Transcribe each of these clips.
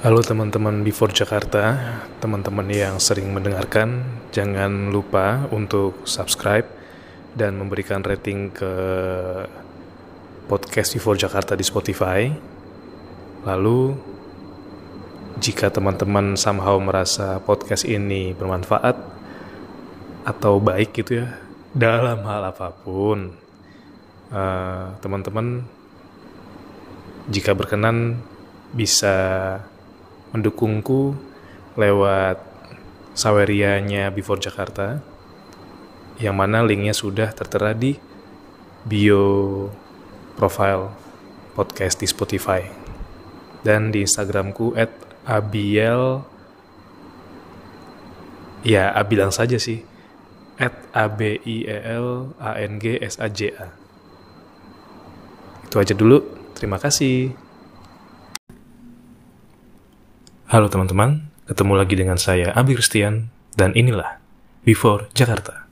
Halo teman-teman Before Jakarta, teman-teman yang sering mendengarkan, jangan lupa untuk subscribe dan memberikan rating ke podcast Before Jakarta di Spotify. Lalu, jika teman-teman somehow merasa podcast ini bermanfaat atau baik gitu ya, dalam hal apa pun, eh, teman-teman jika berkenan bisa mendukungku lewat sawerianya Before Jakarta yang mana linknya sudah tertera di bio profile podcast di Spotify. Dan di Instagramku at abiel ya abilang saja sih. At a b i e l a n g s a j a. Itu aja dulu. Terima kasih Halo teman-teman, ketemu lagi dengan saya Abi Christian dan inilah Before Jakarta.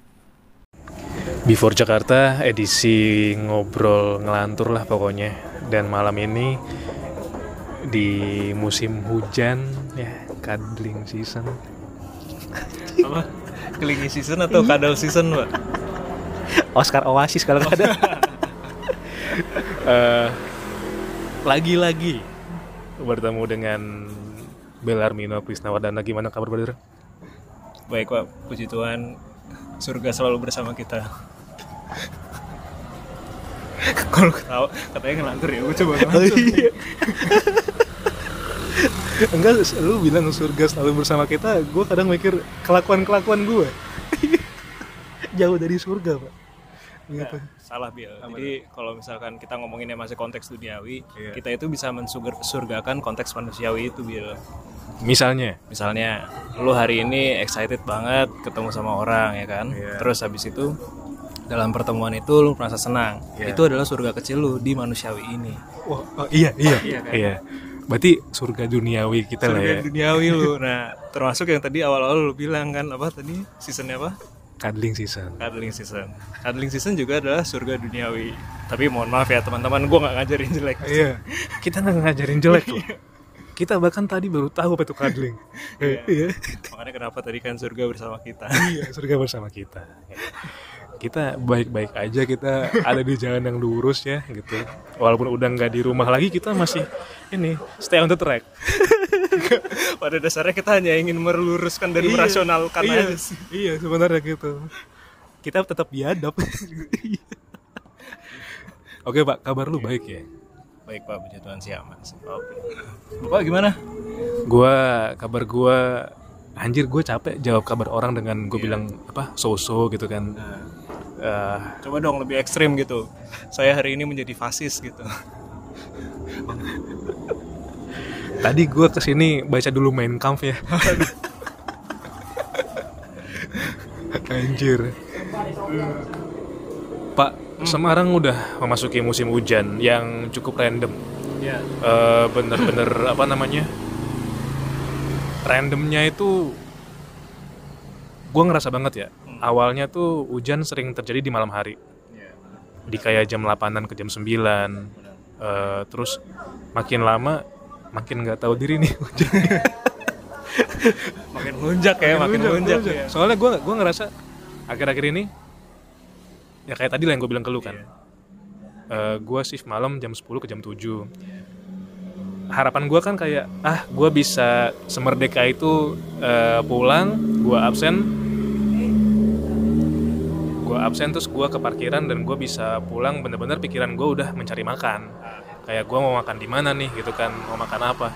Before Jakarta edisi ngobrol ngelantur lah pokoknya dan malam ini di musim hujan ya cuddling season. apa kelingi season atau kadal season pak Oscar Oasis kalau nggak ada. Eh, lagi-lagi bertemu dengan Belarmino Prisnawardana gimana kabar brother? baik pak puji Tuhan surga selalu bersama kita kalau tahu katanya ngelantur ya gue coba ngelantur Enggak, lu bilang surga selalu bersama kita, gue kadang mikir kelakuan-kelakuan gue. Jauh dari surga, Pak. Gitu. Ya, salah bil jadi kalau misalkan kita ngomonginnya masih konteks duniawi Iya. kita itu bisa mensurgakan konteks manusiawi itu bil Misalnya, misalnya lu hari ini excited banget ketemu sama orang ya kan Iya. terus habis itu dalam pertemuan itu lu merasa senang Iya. itu adalah surga kecil lu di manusiawi ini wah, oh, iya, iya, Iya kan? iya. Berarti surga duniawi kita lah ya. surga duniawi lu nah termasuk yang tadi awal-awal lu bilang kan apa tadi seasonnya apa Cuddling season. cuddling season cuddling season juga adalah surga duniawi tapi mohon maaf ya teman-teman gue nggak ngajarin jelek Iya, kita nggak ngajarin jelek loh. Kita bahkan tadi baru tahu apa itu cuddling. Iya. makanya kenapa tadi kan surga bersama kita Iya, surga bersama kita. Kita baik-baik aja, kita ada di jalan yang lurus ya, gitu. Walaupun udah nggak di rumah lagi, kita masih ini stay on the track. pada dasarnya kita hanya ingin meluruskan dan merasionalkan iya, aja sih Iya, sebenarnya gitu. Kita tetap biadab. Oke, Pak, kabar lu baik ya? baik pak puji Tuhan mas oke bapak gimana Gua kabar gua anjir gue capek jawab kabar orang dengan gue bilang apa so-so gitu kan. Eh, coba dong lebih ekstrim gitu saya hari ini menjadi fasis gitu tadi gue ke sini baca dulu main kampf ya. Anjir. Pak, Semarang udah memasuki musim hujan yang cukup random. ya Eh, bener-bener apa namanya? Randomnya itu gue ngerasa banget ya. Awalnya tuh hujan sering terjadi di malam hari. Di kayak jam 8-an ke jam 9. Eh, terus makin lama makin nggak tahu diri nih hujan. makin lunjak ya makin lunjak ya Soalnya gue gua ngerasa akhir-akhir ini ya kayak tadi lah yang gue bilang ke lu kan. gue shift malam jam 10 ke jam 7. Harapan gue kan kayak ah gue bisa semerdeka itu eh, pulang, gue absen, gue absen terus gue ke parkiran dan gue bisa pulang bener-bener pikiran gue udah mencari makan. Kayak gue mau makan di mana nih gitu kan, mau makan apa.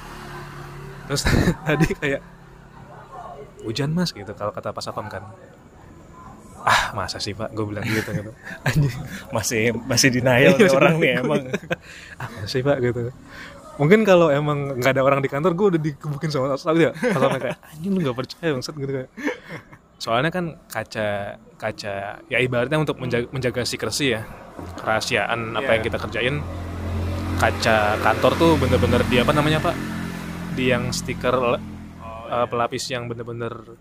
Terus tadi kayak hujan mas gitu kalau kata pas Apam kan. Ah masa sih pak? Gue bilang gitu gitu. Anjing masih masih denial nih orang nih emang. Ah masa sih pak? Gitu. Mungkin kalau emang nggak ada orang di kantor gue udah dikebukin sama Asal ya. Pas Apam kayak anjing lu nggak percaya bangsat gitu kayak soalnya kan kaca kaca ya ibaratnya untuk menjaga, menjaga secrecy ya kerahasiaan apa Iya. yang kita kerjain kaca kantor tuh bener-bener di apa namanya pak? Di yang stiker Oh, uh, pelapis yang bener-bener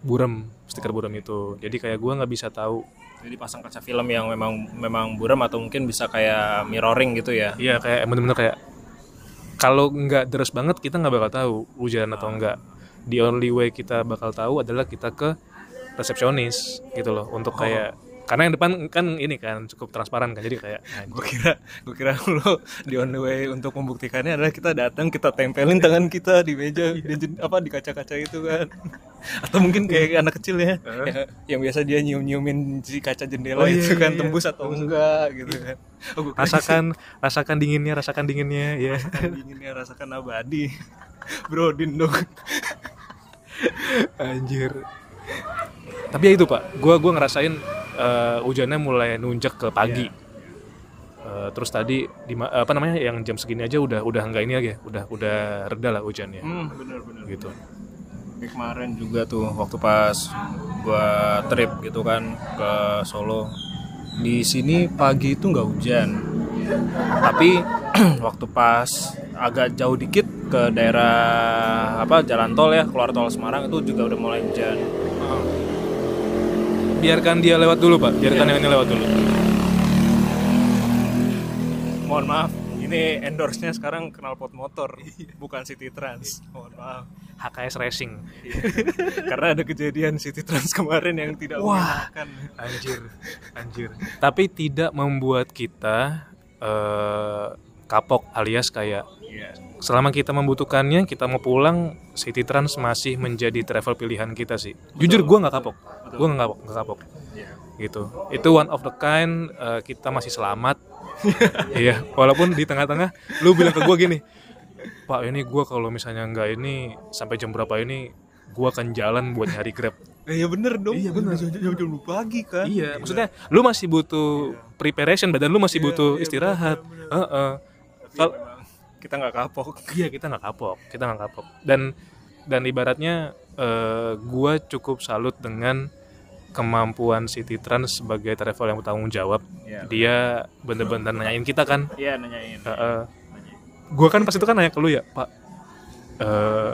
buram stiker buram itu. Jadi kayak gua nggak bisa tahu. Jadi pasang kaca film yang memang memang buram atau mungkin bisa kayak mirroring gitu ya? Iya kayak bener-bener kayak kalau nggak deras banget kita nggak bakal tahu hujan atau enggak the only way kita bakal tahu adalah kita ke resepsionis gitu loh untuk kayak karena yang depan kan ini kan cukup transparan kan jadi kayak gue kira gue kira lo di on the way untuk membuktikannya adalah kita datang kita tempelin tangan kita di meja di jen- apa di kaca-kaca itu kan. Atau mungkin kayak anak kecil ya, ya, yang biasa dia nyium nyiumin si kaca jendela Oh, iya, itu kan iya. tembus atau enggak gitu kan. Oh, gue kira rasakan rasakan dinginnya rasakan dinginnya ya rasakan dinginnya rasakan abadi. Brodin dong anjir. Tapi ya itu pak. Gua gua ngerasain eh, hujannya mulai nunjak ke pagi. Eh, terus tadi di apa namanya yang jam segini aja udah udah enggak ini lagi ya udah udah reda lah hujannya. Hmm bener bener. Gitu. Kayak kemarin juga tuh waktu pas gua trip gitu kan ke Solo. Di sini pagi itu nggak hujan. Tapi waktu pas agak jauh dikit ke daerah apa jalan tol ya keluar tol Semarang itu juga udah mulai hujan. Biarkan dia lewat dulu pak. Biarkan yang ini lewat dulu. Mohon maaf ini endorse-nya sekarang knalpot motor bukan City Trans. Mohon maaf. HKS Racing. Karena ada kejadian City Trans kemarin yang tidak Wah. anjir anjir. Tapi tidak membuat kita eh, kapok alias kayak Iya. selama kita membutuhkannya kita mau pulang City Trans masih menjadi travel pilihan kita sih jujur gue nggak kapok gue nggak kapok nggak kapok Iya. gitu itu one of the kind eh, kita masih selamat iya walaupun di tengah-tengah lu bilang ke gue gini pak ini gue kalau misalnya nggak ini sampai jam berapa ini gue akan jalan buat nyari grab Eh, Iya bener dong. Iya, bener. Jam jam jam pagi kan. iya maksudnya lu masih butuh preparation badan lu masih butuh istirahat Heeh. Tapi Kal- memang kita nggak kapok. Iya kita nggak kapok, kita nggak kapok. Dan dan ibaratnya eh, gua cukup salut dengan kemampuan City Trans sebagai travel yang bertanggung jawab. Iya. Dia bener-bener nanyain kita kan. Iya nanyain. Heeh. gua kan pas itu kan nanya ke lu ya, Pak. eh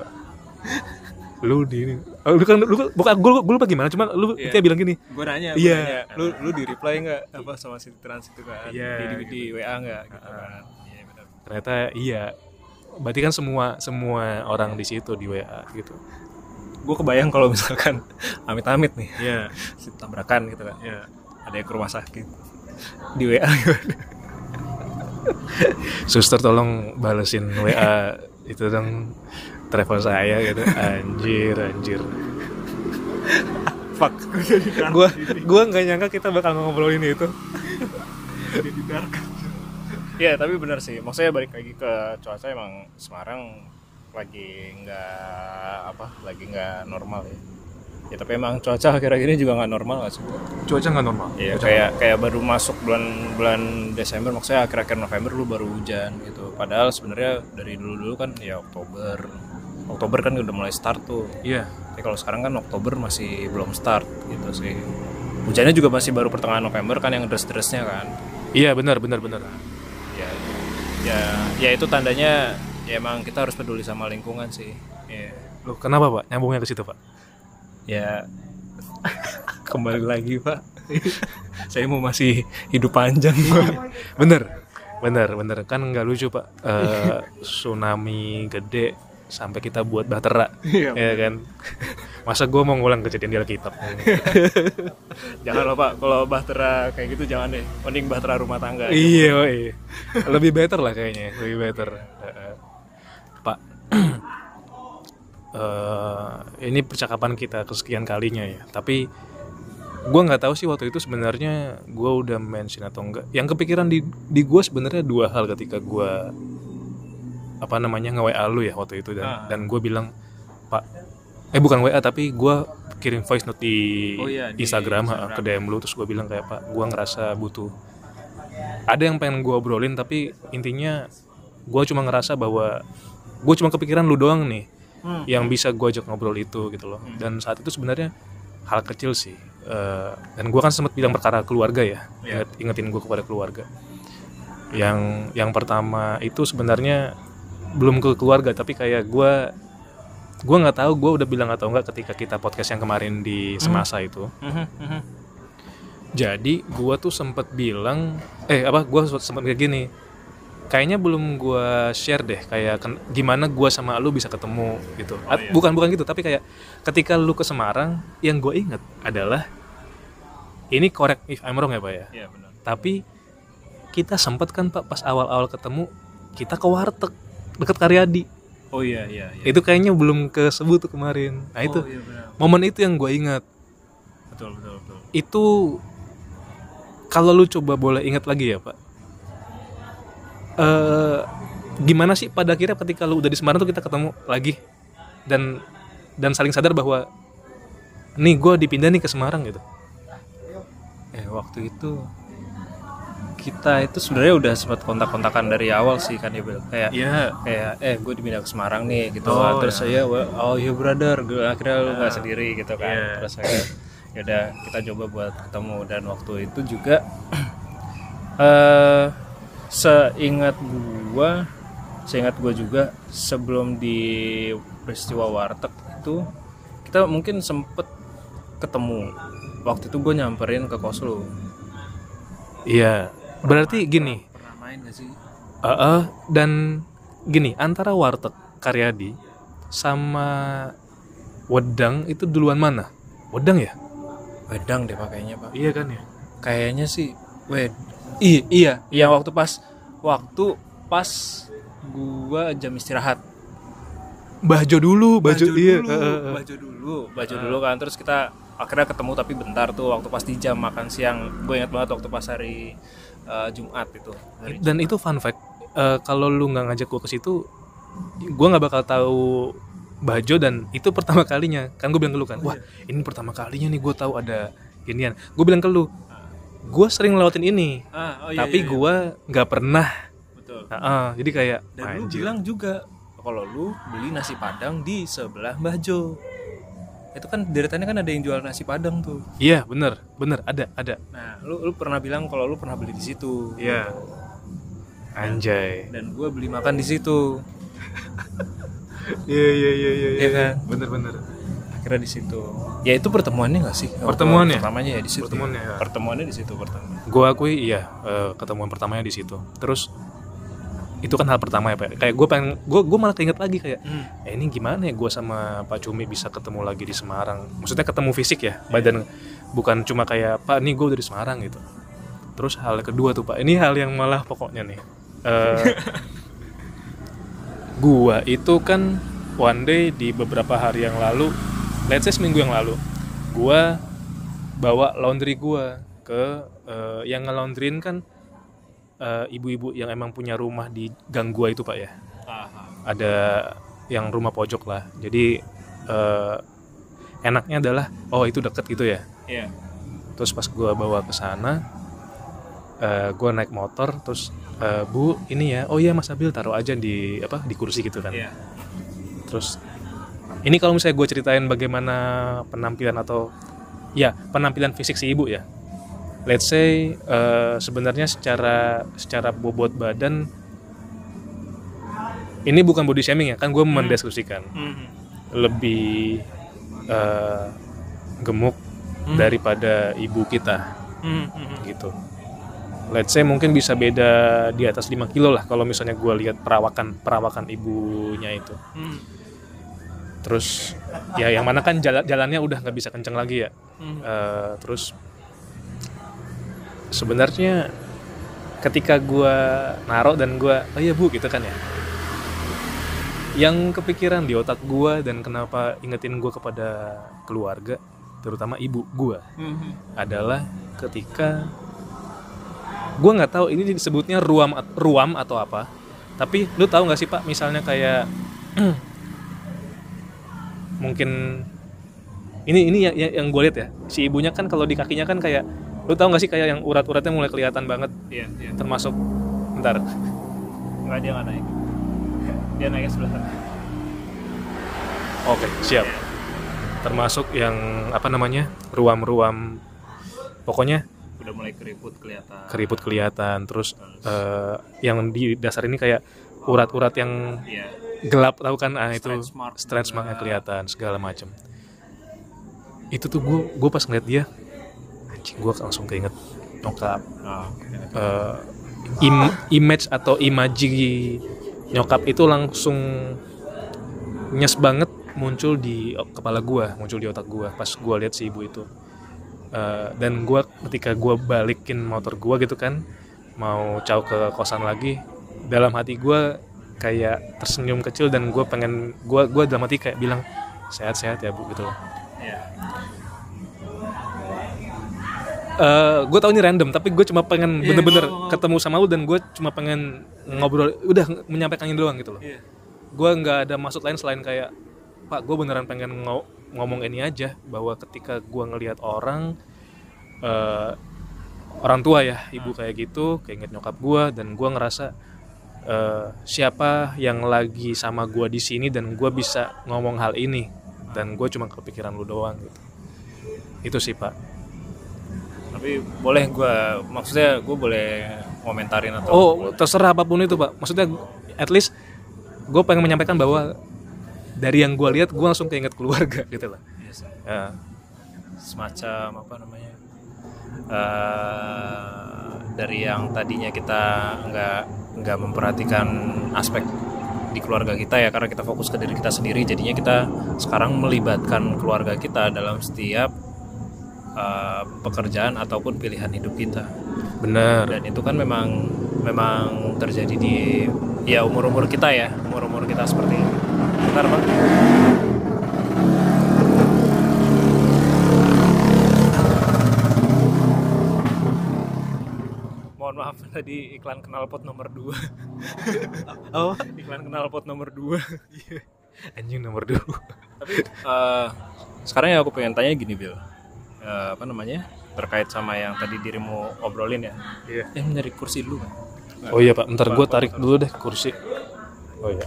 lu di ini. Oh, lu kan lu bukan gua gua lupa gimana, cuma lu Iya. dia bilang gini. Gue nanya, gua Iya. nanya, lu lu di reply nggak apa sama City Trans itu kan? Iya, Di, di, di WA nggak gitu kan? Ternyata iya. Berarti kan semua semua orang di situ di WA gitu. Gue kebayang kalau misalkan amit-amit nih, Iya. si tabrakan gitu kan. Iya. Ada yang ke rumah sakit di WA gimana? suster tolong balesin WA itu dong travel saya gitu anjir anjir Fuck. Gue gua nggak nyangka kita bakal ngobrolin itu jadi dark. Iya tapi benar sih. Maksudnya balik lagi ke cuaca emang Semarang lagi nggak apa lagi nggak normal ya. Ya tapi emang cuaca akhir-akhir ini juga nggak normal gak sih? cuaca nggak normal Iya kayak kayak baru masuk bulan bulan Desember maksudnya akhir-akhir November lu baru hujan gitu. Padahal sebenarnya dari dulu-dulu kan ya Oktober. Oktober kan udah mulai start tuh. iya Tapi kalau sekarang kan Oktober masih belum start gitu sih. Hujannya juga masih baru pertengahan November kan yang deres-deresnya kan. iya benar benar benar Ya ya ya itu tandanya ya emang kita harus peduli sama lingkungan sih. Iya. Loh, kenapa pak nyambungnya ke situ pak Ya kembali lagi, Pak. Saya mau masih hidup panjang, Pak. bener bener bener kan nggak lucu pak Eh, tsunami gede sampai kita buat bahtera. Iya, ya kan? Masa gua mau ngulang kejadian di Alkitab? Jangan loh, Pak. Kalau bahtera kayak gitu jangan deh. Mending bahtera rumah tangga. iya iya lebih better lah kayaknya lebih better. Pak eh, ini percakapan kita kesekian kalinya ya. Tapi gua nggak tahu sih waktu itu sebenarnya gua udah mention atau enggak. Yang kepikiran di di gue sebenarnya dua hal ketika gua apa namanya nge WA lu ya waktu itu dan Ah. dan gue bilang pak eh bukan WA tapi gua kirim voice note di, Oh iya, di Instagram, Instagram. ke DM lu terus gue bilang kayak pak gua ngerasa butuh ada yang pengen gue obrolin tapi intinya gue cuma ngerasa bahwa gue cuma kepikiran lu doang nih Hmm. yang bisa gue ajak ngobrol itu gitu loh dan saat itu sebenarnya hal kecil sih Eh, dan gue kan sempat bilang perkara keluarga ya. Inget, ingetin gue kepada keluarga yang yang pertama itu sebenarnya belum ke keluarga tapi kayak gue gue nggak tahu gue udah bilang atau enggak ketika kita podcast yang kemarin di semasa itu Mhm, mhm. jadi gua tuh sempet bilang eh apa gua sempat kayak gini kayaknya belum gua share deh kayak ken- gimana gua sama lu bisa ketemu gitu Oh, iya. bukan bukan gitu tapi kayak ketika lu ke Semarang yang gue inget adalah ini correct if I'm wrong ya pak ya Iya benar. tapi kita sempet kan pak pas awal-awal ketemu kita ke warteg deket Karyadi Oh iya iya. iya. itu kayaknya belum kesebut tuh kemarin nah itu Oh, iya benar. momen itu yang gue ingat Betul betul betul. itu kalau lu coba boleh ingat lagi ya pak eh gimana sih pada akhirnya ketika lu udah di Semarang tuh kita ketemu lagi dan dan saling sadar bahwa nih gue dipindah nih ke Semarang gitu Eh waktu itu kita itu sebenarnya udah sempat kontak-kontakan dari awal sih kan ya kayak Iya. kayak eh gue dipindah ke Semarang nih gitu Oh, kan. terus ya. saya "Wah, oh iya brother. Gue akhirnya lu nggak sendiri gitu kan. Iya. terus saya yaudah kita coba buat ketemu. Dan waktu itu juga eh seingat gua seingat gua juga sebelum di peristiwa warteg itu kita mungkin sempet ketemu. Waktu itu gue nyamperin ke kos lu. Iya berarti gini. pernah main gak sih? Eh, eh, dan gini antara warteg Karyadi sama Wedang itu duluan mana? Wedang ya? Wedang deh pakainya pak. Iya kan ya? Kayaknya sih wed iya iya iya waktu pas waktu pas gua jam istirahat. Bajo dulu Bajo, iya dulu baju dulu baju dulu kan terus kita akhirnya ketemu tapi bentar tuh waktu pas di jam makan siang. Gue ingat banget waktu pas hari eh, Jumat itu. Hari dan itu fun fact eh, kalau lu nggak ngajak gue ke situ gue nggak bakal tahu Bajo dan itu pertama kalinya. Kan gue bilang ke lu kan wah ini pertama kalinya nih gue tahu ada ginian. Gue bilang ke lu gue sering lewatin ini ah, oh iya, tapi iya, iya. gue nggak pernah. Betul. Nah, ah, jadi kayak dan lu bilang juga kalau lu beli nasi padang di sebelah Mbah Jo itu kan deretannya kan ada yang jual nasi padang tuh. Iya bener bener ada ada. Nah lu lu pernah bilang kalau lu pernah beli di situ. Iya. Anjay. Dan gue beli makan di situ. Iya iya iya iya Iya kan? bener bener. Akhirnya di situ. Ya itu pertemuannya nggak sih? Pertemuannya? pertamanya ya di situ. Pertemuannya, ya. pertemuannya di situ pertama. Gue akui iya eh, ketemuan pertamanya di situ. Terus itu kan hal pertama ya pak. Kayak gue pengen gue gue malah keinget lagi kayak eh, ini gimana ya gue sama Pak Cumi bisa ketemu lagi di Semarang? Maksudnya ketemu fisik ya badan bukan cuma kayak Pak nih gue udah di Semarang gitu. Terus hal kedua tuh Pak ini hal yang malah pokoknya nih Eh gua itu kan one day di beberapa hari yang lalu let's say seminggu yang lalu gua bawa laundry gua ke eh, yang ngelondrin kan eh, ibu-ibu yang emang punya rumah di gang gua itu pak ya. Ada yang rumah pojok lah. Jadi eh, enaknya adalah oh itu deket gitu ya. Iya. Terus pas gua bawa ke sana eh, gua naik motor terus eh, bu ini ya. Oh iya mas Abil taruh aja di apa di kursi gitu kan. Iya. Terus ini kalau misalnya gue ceritain bagaimana penampilan atau ya penampilan fisik si ibu ya let's say eh, sebenarnya secara secara bobot badan ini bukan body shaming ya kan gue mendeskripsikan. Lebih eh, gemuk daripada ibu kita. Gitu. Let's say mungkin bisa beda di atas 5 kilo lah kalau misalnya gue lihat perawakan perawakan ibunya itu. Terus ya yang mana kan jalan jalannya udah nggak bisa kenceng lagi ya. Eh, terus sebenarnya ketika gue narok dan gue oh iya bu gitu kan ya. Yang kepikiran di otak gue dan kenapa ingetin gue kepada keluarga terutama ibu gue adalah ketika gue nggak tahu ini disebutnya ruam ruam atau apa tapi lu tahu nggak sih pak misalnya kayak mungkin ini ini yang, yang, yang gue lihat ya si ibunya kan kalau di kakinya kan kayak lu tahu nggak sih kayak yang urat-uratnya mulai kelihatan banget? Iya iya. Termasuk bentar. Nggak dia nggak naik. Dia naiknya sebelah sana. Oke siap. Termasuk yang apa namanya ruam-ruam pokoknya udah mulai keriput kelihatan. keriput kelihatan. Terus eh, yang di dasar ini kayak urat-urat yang iya. gelap tahu kan? Ah itu Stretch mark stretch marknya kelihatan segala macam itu tuh gue gue pas ngeliat dia anjing gue langsung keinget nyokap Ah, oke. Eh, im- image atau imaji nyokap itu langsung nyes banget muncul di kepala gua muncul di otak gua pas gua lihat si ibu itu Eh, dan gua ketika gua balikin motor gua gitu kan mau caw ke kosan lagi dalam hati gua kayak tersenyum kecil dan gua pengen gua gua dalam hati kayak bilang sehat-sehat ya bu gitu loh Iya. Eh gue tau ini random tapi gue cuma pengen Iya, bener-bener gua- ketemu sama lu dan gue cuma pengen ngobrol udah menyampaikan doang gitu loh. Iya. gue nggak ada maksud lain selain kayak pak gue beneran pengen ngo- ngomong ini aja bahwa ketika gue ngelihat orang eh, orang tua ya ibu kayak gitu keinget nyokap gue dan gue ngerasa eh, siapa yang lagi sama gue di sini dan gue bisa ngomong hal ini dan gue cuma kepikiran lu doang gitu. Itu sih pak Tapi boleh gue, maksudnya gue boleh komentarin atau Oh, terserah apa pun itu, Pak. Maksudnya at least gue pengen menyampaikan bahwa dari yang gue lihat gue langsung keinget keluarga gitu lah. Iya sih. Ya. semacam apa namanya eh, dari yang tadinya kita nggak nggak memperhatikan aspek di keluarga kita ya karena kita fokus ke diri kita sendiri jadinya kita sekarang melibatkan keluarga kita dalam setiap eh, pekerjaan ataupun pilihan hidup kita. Bener. dan itu kan memang memang terjadi di ya umur umur kita ya umur umur kita seperti ini. Bentar pak. Mohon maaf tadi iklan knalpot nomor 2 Oh, iklan knalpot nomor 2 anjing nomor dua. tapi eh, sekarang ya aku pengen tanya gini Bill Eh, apa namanya terkait sama yang tadi dirimu obrolin ya Iya. eh nyari kursi dulu kan Oh iya, Pak. Bentar gue tarik dulu deh kursi. Oh iya.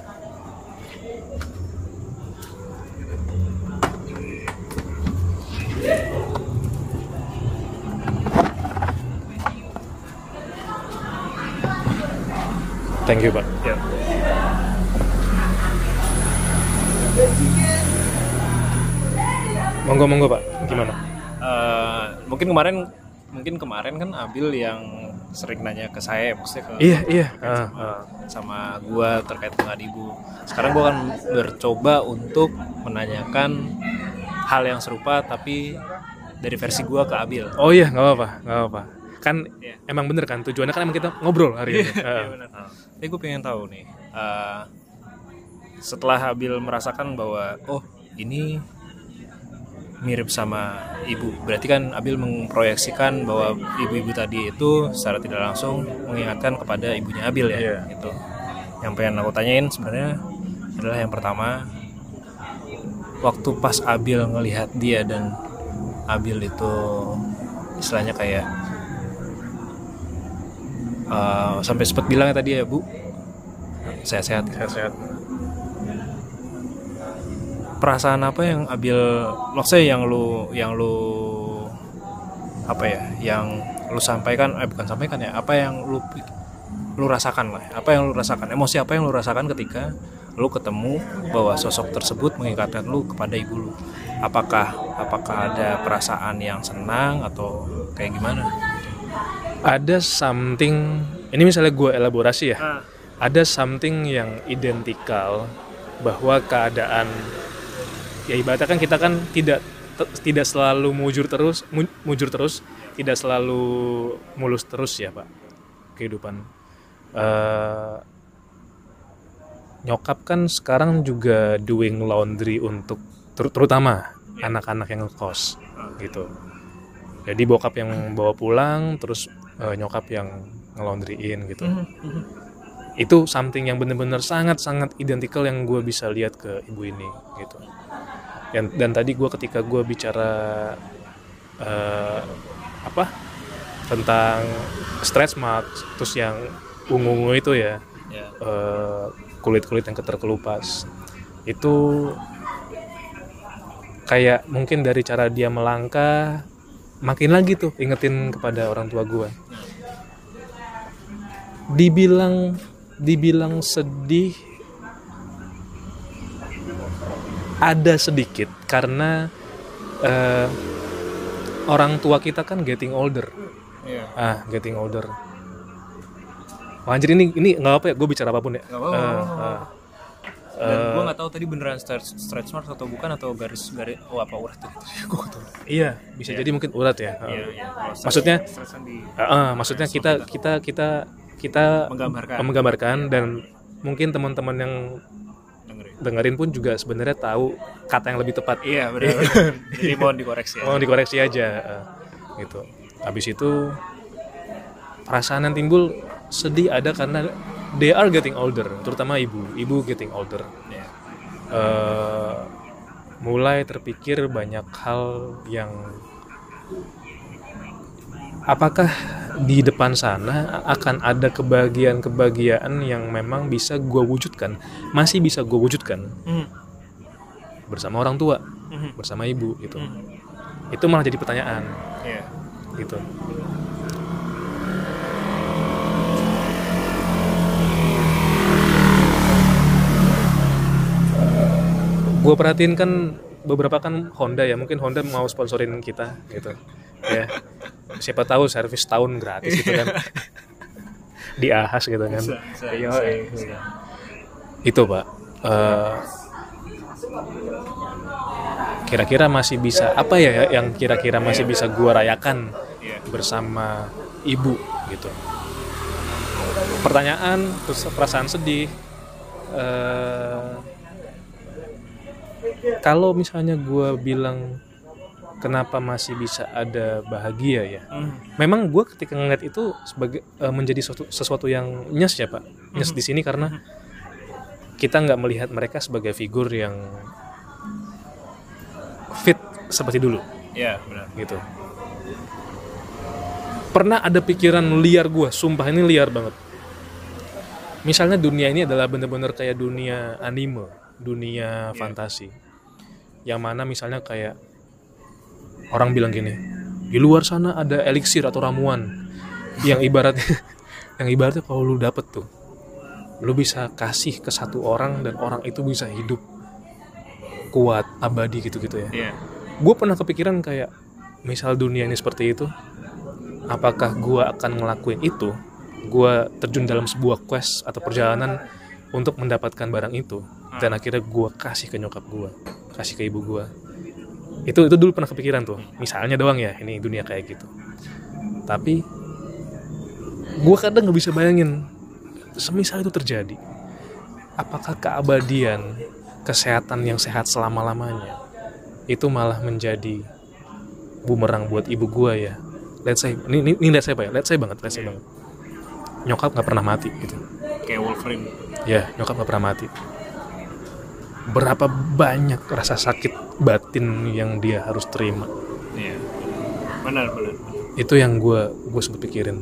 Thank you, Pak. ya Monggo, monggo, Pak. Gimana? Mungkin kemarin mungkin kemarin kan Abil yang sering nanya ke saya maksudnya ke Iya, iya. sama, ah. sama gua terkait dengan ibu sekarang gua akan bercoba untuk menanyakan hal yang serupa tapi dari versi gua ke Abil Oh iya, nggak apa-apa, nggak apa-apa. Kan Iya. emang bener kan tujuannya kan emang kita ngobrol hari ini. Iya, Ah. benar. Tapi gue pengen tahu nih, eh, setelah Abil merasakan bahwa oh ini mirip sama ibu, berarti kan Abil memproyeksikan bahwa ibu-ibu tadi itu secara tidak langsung mengingatkan kepada ibunya Abil ya, Iya. gitu. Yang pengen aku tanyain sebenarnya adalah yang pertama, waktu pas Abil ngelihat dia dan Abil itu istilahnya kayak eh, sampai sempat bilang ya tadi ya bu sehat-sehat Sehat-sehat. Perasaan apa yang Abil maksudnya yang lu yang lu apa ya yang lu sampaikan eh bukan sampaikan ya apa yang lu lu rasakan lah apa yang lu rasakan emosi apa yang lu rasakan ketika lu ketemu bahwa sosok tersebut mengingatkan lu kepada ibu lu apakah apakah ada perasaan yang senang atau kayak gimana Ada something, ini misalnya gue elaborasi ya. Ah. Ada something yang identikal bahwa keadaan ya ibaratnya kan kita kan tidak tidak selalu mujur terus mu- mujur terus tidak selalu mulus terus ya pak kehidupan. Eh, nyokap kan sekarang juga doing laundry untuk ter- terutama anak-anak yang ngekos gitu. Jadi bokap yang bawa pulang terus eh, nyokap yang ngelondryin gitu. Itu something yang bener-bener sangat-sangat identikal yang gue bisa lihat ke ibu ini gitu dan, dan tadi gue ketika gue bicara eh, apa tentang stretch mark terus yang ungu-ungu itu ya ya. eh, kulit-kulit yang keterkelupas itu kayak mungkin dari cara dia melangkah makin lagi tuh ingetin kepada orang tua gue dibilang dibilang sedih ada sedikit karena eh, orang tua kita kan getting older. Iya. ah getting older. Oh, anjir ini ini nggak apa ya gue bicara apa pun ya. Apa-apa, Eh, nggak apa-apa. eh. dan gue nggak tahu tadi beneran stretch, stretch marks atau bukan atau garis garis oh apa urat tuh gue tahu. Iya bisa jadi mungkin urat ya. Eh. iya iya. Kalau stretch- Maksudnya- di Eh, eh, maksudnya kita kita kita kita menggambarkan. menggambarkan dan mungkin teman-teman yang dengerin pun juga sebenarnya tahu kata yang lebih tepat. Iya benar. Jadi mohon dikoreksi ya. Mau dikoreksi aja eh, gitu. Habis itu perasaan yang timbul sedih ada karena they are getting older terutama ibu. Ibu getting older. Eh, mulai terpikir banyak hal yang apakah di depan sana akan ada kebahagiaan-kebahagiaan yang memang bisa gue wujudkan masih bisa gue wujudkan Hmm. bersama orang tua Mhm. bersama ibu gitu Hmm. itu malah jadi pertanyaan Iya. gitu gue perhatiin kan beberapa kan Honda ya mungkin Honda mau sponsorin kita gitu ya siapa tahu servis tahun gratis gitu kan di ahas gitu kan Bisa, bisa, Iya, bisa, iya. bisa. itu pak Eh, kira-kira masih bisa apa ya yang kira-kira masih bisa gua rayakan Iya. bersama ibu gitu pertanyaan terus perasaan sedih eh, kalau misalnya gua bilang kenapa masih bisa ada bahagia ya? Hmm. memang gue ketika ngeliat itu sebagai eh, menjadi sesuatu, sesuatu yang nyes ya pak. Nyes di sini karena kita nggak melihat mereka sebagai figur yang fit seperti dulu. Iya, benar. gitu. Pernah ada pikiran liar gue sumpah ini liar banget. Misalnya dunia ini adalah bener-bener kayak dunia anime dunia fantasi. Yang mana misalnya kayak orang bilang gini di luar sana ada eliksir atau ramuan yang ibaratnya yang ibaratnya kalau lu dapet tuh lu bisa kasih ke satu orang dan orang itu bisa hidup kuat abadi gitu-gitu ya. Iya. gue pernah kepikiran kayak misal dunia ini seperti itu apakah gue akan ngelakuin itu? Gue terjun dalam sebuah quest atau perjalanan untuk mendapatkan barang itu dan akhirnya gue kasih ke nyokap gue kasih ke ibu gue itu itu dulu pernah kepikiran tuh. Misalnya doang ya ini dunia kayak gitu. Tapi gue kadang nggak bisa bayangin semisal itu terjadi apakah keabadian kesehatan yang sehat selama lamanya itu malah menjadi bumerang buat ibu gua ya? Let's say ini ini, ini let's say apa ya? Let's say banget let's say banget. Nyokap nggak pernah mati gitu. Kayak Wolverine. ya nyokap nggak pernah mati berapa banyak rasa sakit batin yang dia harus terima Iya. Benar, benar. itu yang gue gue sempet pikirin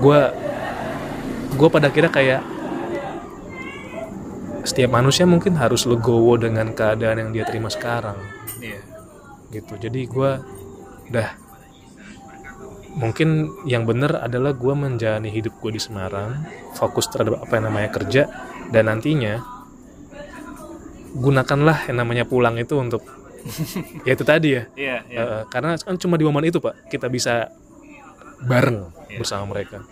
gue gue pada akhirnya kayak setiap manusia mungkin harus legowo dengan keadaan yang dia terima sekarang Iya. gitu jadi gue dah mungkin yang benar adalah gue menjalani hidup gue di Semarang fokus terhadap apa yang namanya kerja dan nantinya gunakanlah yang namanya pulang itu untuk ya itu tadi ya Iya, iya. Eh, karena kan cuma di momen itu pak kita bisa bareng bersama mereka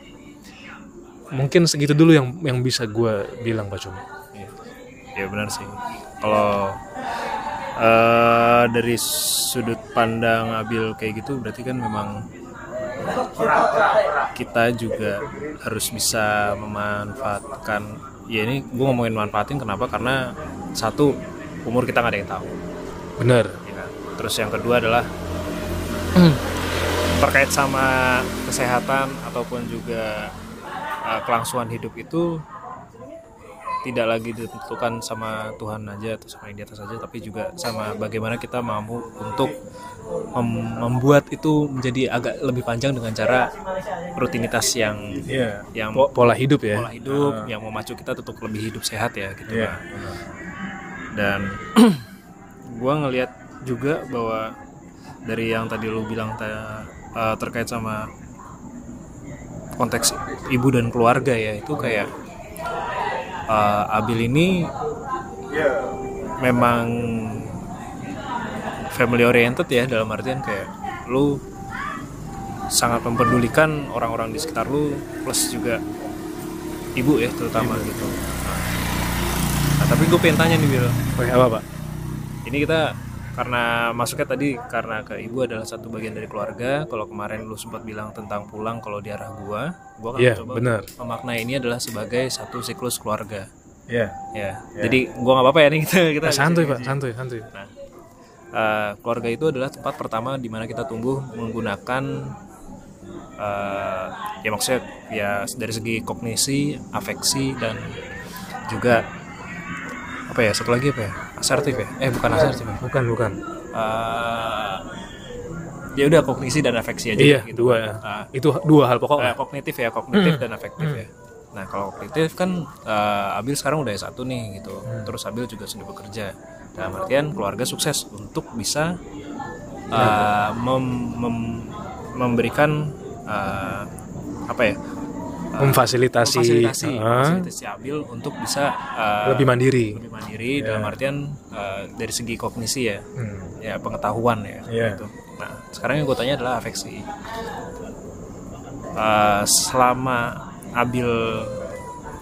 mungkin segitu dulu yang yang bisa gue bilang pak Cumi Iya. Ya benar sih. Kalau eh, dari sudut pandang Abil kayak gitu berarti kan memang kita juga harus bisa memanfaatkan ya ini gue ngomongin manfaatin kenapa? Karena satu umur kita nggak ada yang tahu. Bener ya terus yang kedua adalah terkait sama kesehatan ataupun juga uh, kelangsungan hidup itu tidak lagi ditentukan sama Tuhan aja atau sama yang di atas aja tapi juga sama bagaimana kita mampu untuk mem- membuat itu menjadi agak lebih panjang dengan cara rutinitas yang Iya. yang Po- pola hidup ya pola hidup yang memacu kita untuk lebih hidup sehat ya gitu kan. dan gua ngelihat juga bahwa dari yang tadi lu bilang ta- eh, terkait sama konteks ibu dan keluarga ya itu kayak eh, Abil ini memang family oriented ya dalam artian kayak lu sangat memperdulikan orang-orang di sekitar lu plus juga ibu ya terutama gitu. Nah, tapi gue pengen tanya nih oh, apa pak? Ini kita karena masuknya tadi karena ke ibu adalah satu bagian dari keluarga. Kalau kemarin lu sempat bilang tentang pulang kalau di arah gua gua kan Iya, coba benar. memaknai ini adalah sebagai satu siklus keluarga. Ya ya jadi gua nggak apa-apa ya nih kita kita santuy pak santuy santuy. Nah, eh, keluarga itu adalah tempat pertama di mana kita tumbuh menggunakan eh, ya maksudnya ya dari segi kognisi, afeksi dan juga apa ya? Satu lagi apa ya? Asertif ya? Eh bukan asertif ya? Bukan bukan. Eh, ya udah kognisi dan afeksi aja iya gitu. dua ya. Ah, itu dua hal pokok eh, kognitif ya kognitif dan afektif ya. Nah kalau kognitif kan eh, Abil sekarang udah S1 nih gitu. Terus Abil juga sudah bekerja. Dalam artian keluarga sukses untuk bisa eh, mem- mem- memberikan eh, apa ya memfasilitasi, memfasilitasi ah, memfasilitasi Abil untuk bisa eh, lebih mandiri lebih mandiri dalam artian eh, dari segi kognisi ya Hmm. ya pengetahuan ya Iya. gitu. Nah sekarang yang gue tanya adalah afeksi. Eh, selama Abil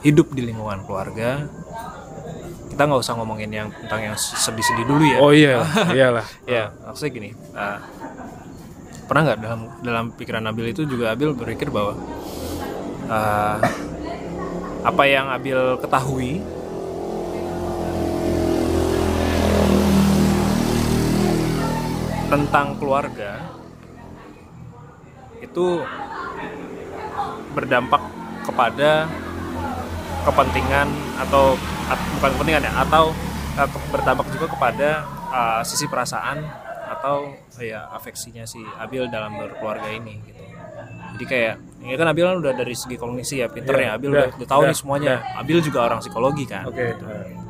hidup di lingkungan keluarga, kita nggak usah ngomongin yang tentang yang sedih-sedih dulu ya. oh iya iyalah Ya maksudnya gini, eh, pernah nggak dalam dalam pikiran Abil itu juga Abil berpikir bahwa eh, apa yang Abil ketahui tentang keluarga itu berdampak kepada kepentingan atau at- bukan kepentingan ya atau uh, berdampak juga kepada uh, sisi perasaan atau ya afeksinya si Abil dalam berkeluarga ini gitu. Jadi kayak ini kan Abil kan udah dari segi kognisi ya pinter Iya, ya Abil udah, udah, udah tahu udah, nih semuanya. Abil juga orang psikologi kan. oke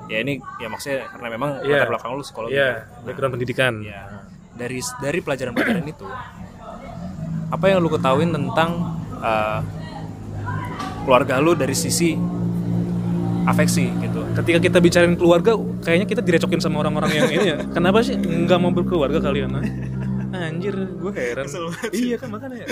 Ya ini ya maksudnya karena memang Iya. latar belakang lu psikologi. iya background pendidikan Ya. Dari dari pelajaran-pelajaran itu apa yang lu ketahuin tentang uh, keluarga lu dari sisi afeksi gitu. ketika kita bicarain keluarga kayaknya kita direcokin sama orang-orang yang ini ya kenapa sih nggak mau berkeluarga kalian? Anjir gue heran. iya kan makanya. Ya.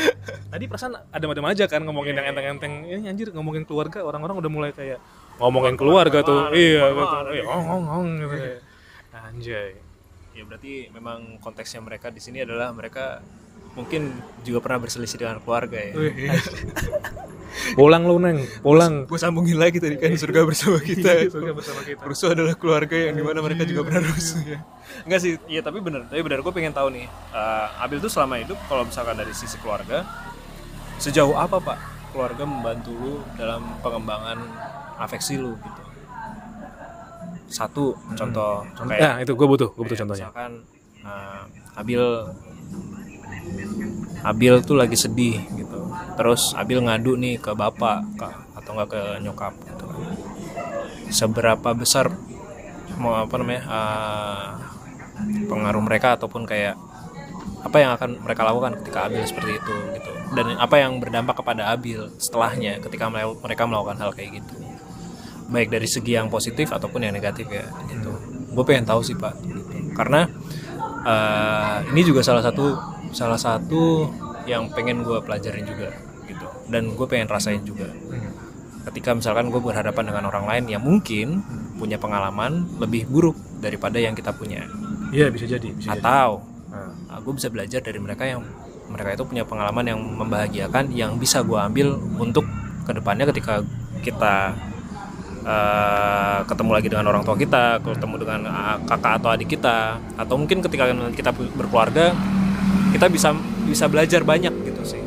tadi perasaan ada-ada aja kan ngomongin yang enteng-enteng. Ini anjir ngomongin keluarga orang-orang udah mulai kayak ngomongin keluarga tuh. iya gitu iya ngong ngong ngong gitu. Anjay. Ya berarti memang konteksnya mereka di sini adalah mereka mungkin juga pernah berselisih dengan keluarga ya. Pulang lu neng pulang Gue sambungin lagi tadi kan surga bersama kita. Surga bersama kita. Rusuh adalah keluarga yang di mana mereka juga pernah rusuh ya. Enggak sih, iya tapi bener, tapi bener gue pengen tahu nih, eh, Abil tuh selama hidup kalau misalkan dari sisi keluarga, sejauh apa pak keluarga membantu lu dalam pengembangan afeksi lu gitu? Satu contoh, kayak ya itu gue butuh gue butuh contohnya Misalkan uh, Abil Abil tuh lagi sedih gitu. Terus Abil ngadu nih ke bapak atau enggak ke nyokap gitu. Seberapa besar mau apa namanya uh, pengaruh mereka ataupun kayak apa yang akan mereka lakukan ketika Abil seperti itu gitu dan apa yang berdampak kepada Abil setelahnya ketika mereka melakukan hal kayak gitu baik dari segi yang positif ataupun yang negatif ya gitu gue pengen tahu sih pak gitu. karena eh, ini juga salah satu salah satu yang pengen gue pelajarin juga gitu. Dan gue pengen rasain juga. Ketika misalkan gue berhadapan dengan orang lain yang mungkin punya pengalaman lebih buruk daripada yang kita punya. Iya bisa jadi bisa atau Nah, gue bisa belajar dari mereka yang mereka itu punya pengalaman yang membahagiakan yang bisa gue ambil untuk ke depannya ketika kita eh, ketemu lagi dengan orang tua kita ketemu dengan eh, kakak atau adik kita. Atau mungkin ketika kita berkeluarga kita bisa bisa belajar banyak gitu sih.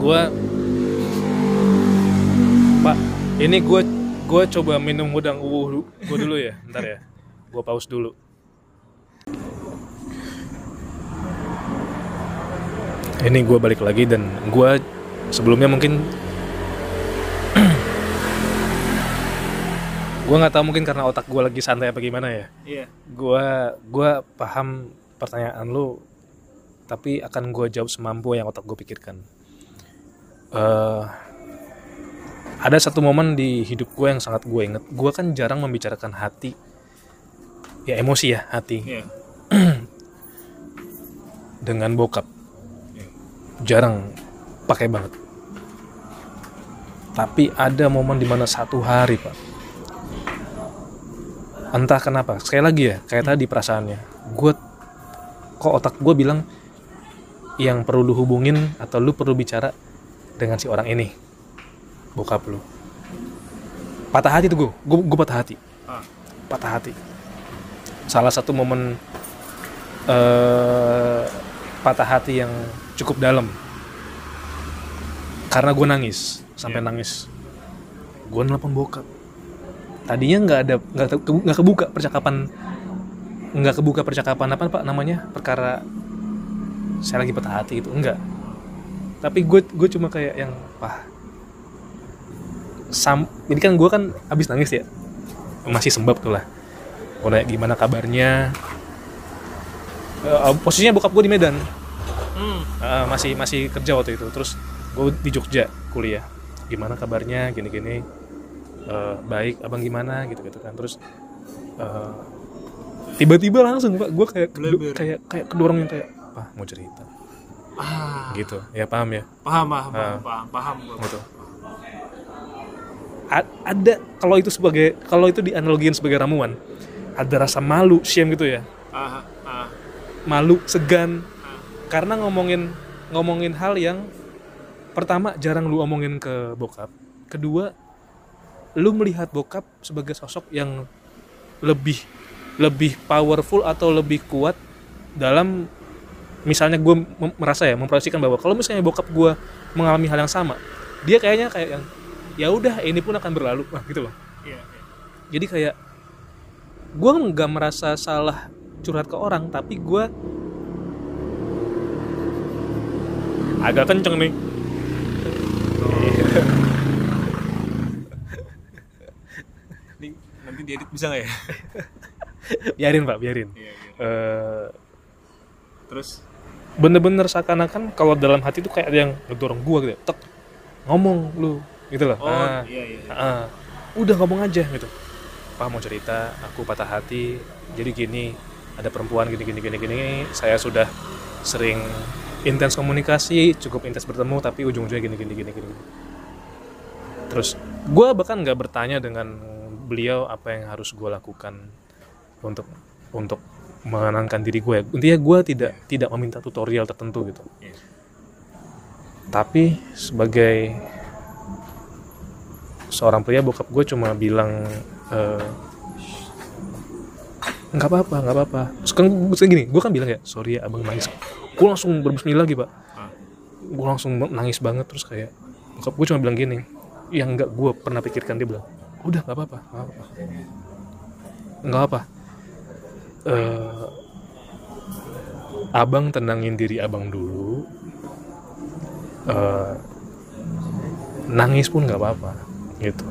Gue pak ini gue gue coba minum udang uwu gue dulu ya ntar ya. Gue pause dulu. Ini gue balik lagi dan gue sebelumnya mungkin gue nggak tahu mungkin karena otak gue lagi santai apa gimana ya. Iya. Gue gua paham pertanyaan lu tapi akan gue jawab semampu yang otak gue pikirkan. Eh, ada satu momen di hidup gue yang sangat gue inget gue kan jarang membicarakan hati. Ya emosi ya hati. Iya. Dengan bokap. Jarang. Pakai banget. Tapi ada momen di mana satu hari pak. Entah kenapa. Sekali lagi ya kayak tadi perasaannya. Gue kok otak gue bilang yang perlu lu hubungin atau lu perlu bicara dengan si orang ini bokap lu. Patah hati tuh gue gue patah hati. Ah. patah hati. Salah satu momen eh patah hati yang cukup dalam. Karena gue nangis sampai Iya. nangis. Gue nelpon bokap. Tadinya nggak ada nggak kebuka percakapan nggak kebuka percakapan apa pak namanya? Perkara saya lagi patah hati itu enggak tapi gue gue cuma kayak yang wah. Sam ini kan gue kan abis nangis ya. Masih sembab tuh lah. Nanya gimana kabarnya? Eh, posisinya bokap gue di Medan. Hmm. Eh, masih masih kerja waktu itu. Terus gue di Jogja kuliah. Gimana kabarnya? Gini-gini. Eh, baik abang gimana? Gitu gitu kan. Terus tiba-tiba langsung pak gue kayak Bleber. kayak kayak kedorong yang kayak apa mau cerita Ah, gitu ya paham ya paham, paham, Ah. paham, paham, paham. gua. gitu A- ada kalau itu sebagai kalau itu dianalogiin sebagai ramuan ada rasa malu shame gitu ya Ah, ah, malu segan ah. karena ngomongin ngomongin hal yang pertama jarang lu omongin ke bokap kedua lu melihat bokap sebagai sosok yang lebih lebih powerful atau lebih kuat dalam misalnya gue merasa ya memproyeksikan bahwa kalau misalnya bokap gue mengalami hal yang sama dia kayaknya kayak yang ya udah ini pun akan berlalu nah gitu loh Iya, iya. jadi kayak gue nggak merasa salah curhat ke orang tapi gue agak kenceng nih Ini nanti diedit bisa nggak ya? biarin pak biarin Iya, iya. Eh, Terus? bener-bener seakan-akan kalau dalam hati tuh kayak ada yang ngedorong gue gitu tek ngomong lu gitu loh Oh, Ah, iya, iya. iya. ah. udah ngomong aja gitu pak mau cerita aku patah hati jadi gini ada perempuan gini gini gini gini saya sudah sering intens komunikasi cukup intens bertemu tapi ujung-ujungnya gini gini gini gini terus gue bahkan nggak bertanya dengan beliau apa yang harus gue lakukan untuk untuk menenangkan diri gue. Intinya gue tidak tidak meminta tutorial tertentu gitu. Iya. tapi sebagai seorang pria bokap gue cuma bilang eh, nggak apa-apa nggak apa-apa. Terus kan gue gini gue kan bilang ya sorry ya abang nangis. Gue langsung berbismillah lagi pak. Ah. gue langsung nangis banget terus kayak bokap gue cuma bilang gini yang nggak gue pernah pikirkan dia bilang udah nggak apa-apa nggak apa-apa. Nggak apa Eh, abang tenangin diri abang dulu. Eh, nangis pun nggak apa-apa gitu.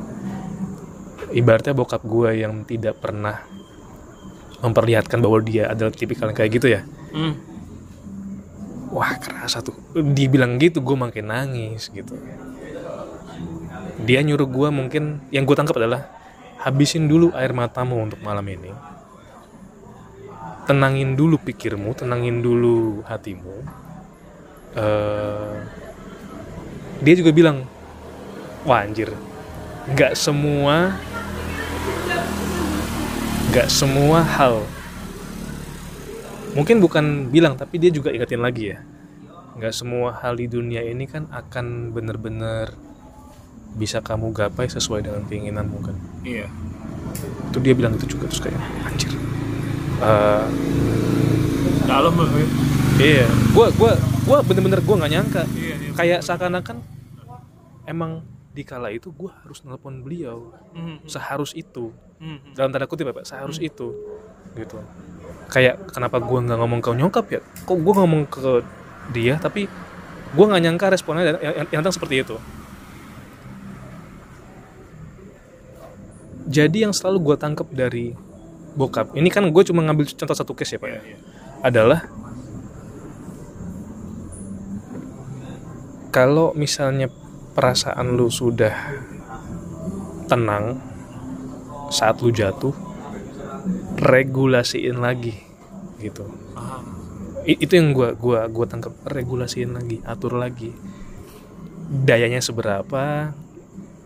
Ibaratnya bokap gue yang tidak pernah memperlihatkan bahwa dia adalah tipikal yang kayak gitu ya. Hmm. wah kerasa tuh. Dibilang gitu gue makin nangis gitu. Dia nyuruh gue mungkin yang gue tangkap adalah habisin dulu air matamu untuk malam ini tenangin dulu pikirmu tenangin dulu hatimu. Eh, dia juga bilang wah anjir nggak semua nggak semua hal. Mungkin bukan bilang tapi dia juga ingetin lagi ya. Nggak semua hal di dunia ini kan akan bener-bener bisa kamu gapai sesuai dengan keinginanmu kan? Iya. itu dia bilang itu juga terus kayak anjir Eh, Dalam banget. iya gua gua gua bener-bener gua nggak nyangka Iya, iya. kayak seakan-akan emang di kala itu gua harus nelpon beliau Hmm. seharus itu Hmm. dalam tanda kutip ya pak seharus itu gitu kayak kenapa gua nggak ngomong ke nyokap ya kok gua ngomong ke dia tapi gua nggak nyangka responnya yang, yang, yang datang seperti itu jadi yang selalu gua tangkap dari bokap. Ini kan gue cuma ngambil contoh satu case ya pak Iya, ya? Iya. adalah kalau misalnya perasaan lu sudah tenang saat lu jatuh regulasiin lagi gitu. I- itu yang gua gua gua tangkap regulasiin lagi atur lagi. Dayanya seberapa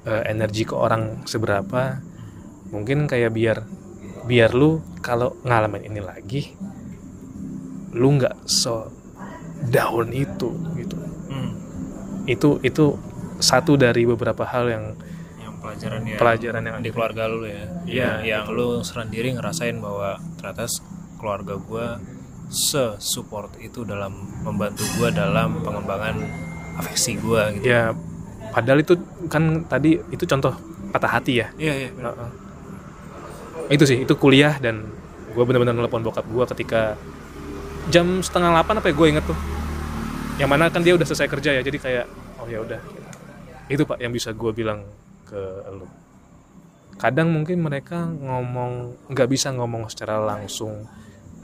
eh, energi ke orang seberapa. Mungkin kayak biar biar lu kalau ngalamin ini lagi lu nggak so down itu gitu. Hmm. itu itu satu dari beberapa hal yang yang pelajaran ya pelajaran yang di keluarga lu ya. Iya, yang, yang lu sendiri ngerasain bahwa ternyata keluarga gua se-support itu dalam membantu gua dalam pengembangan afeksi gua gitu. Ya padahal itu kan tadi itu contoh patah hati ya. Iya iya. Itu sih itu kuliah dan gue bener-bener nelpon bokap gue ketika jam setengah delapan apa ya gue inget tuh yang mana kan dia udah selesai kerja ya jadi kayak oh ya udah itu pak yang bisa gue bilang ke lu kadang mungkin mereka ngomong nggak bisa ngomong secara langsung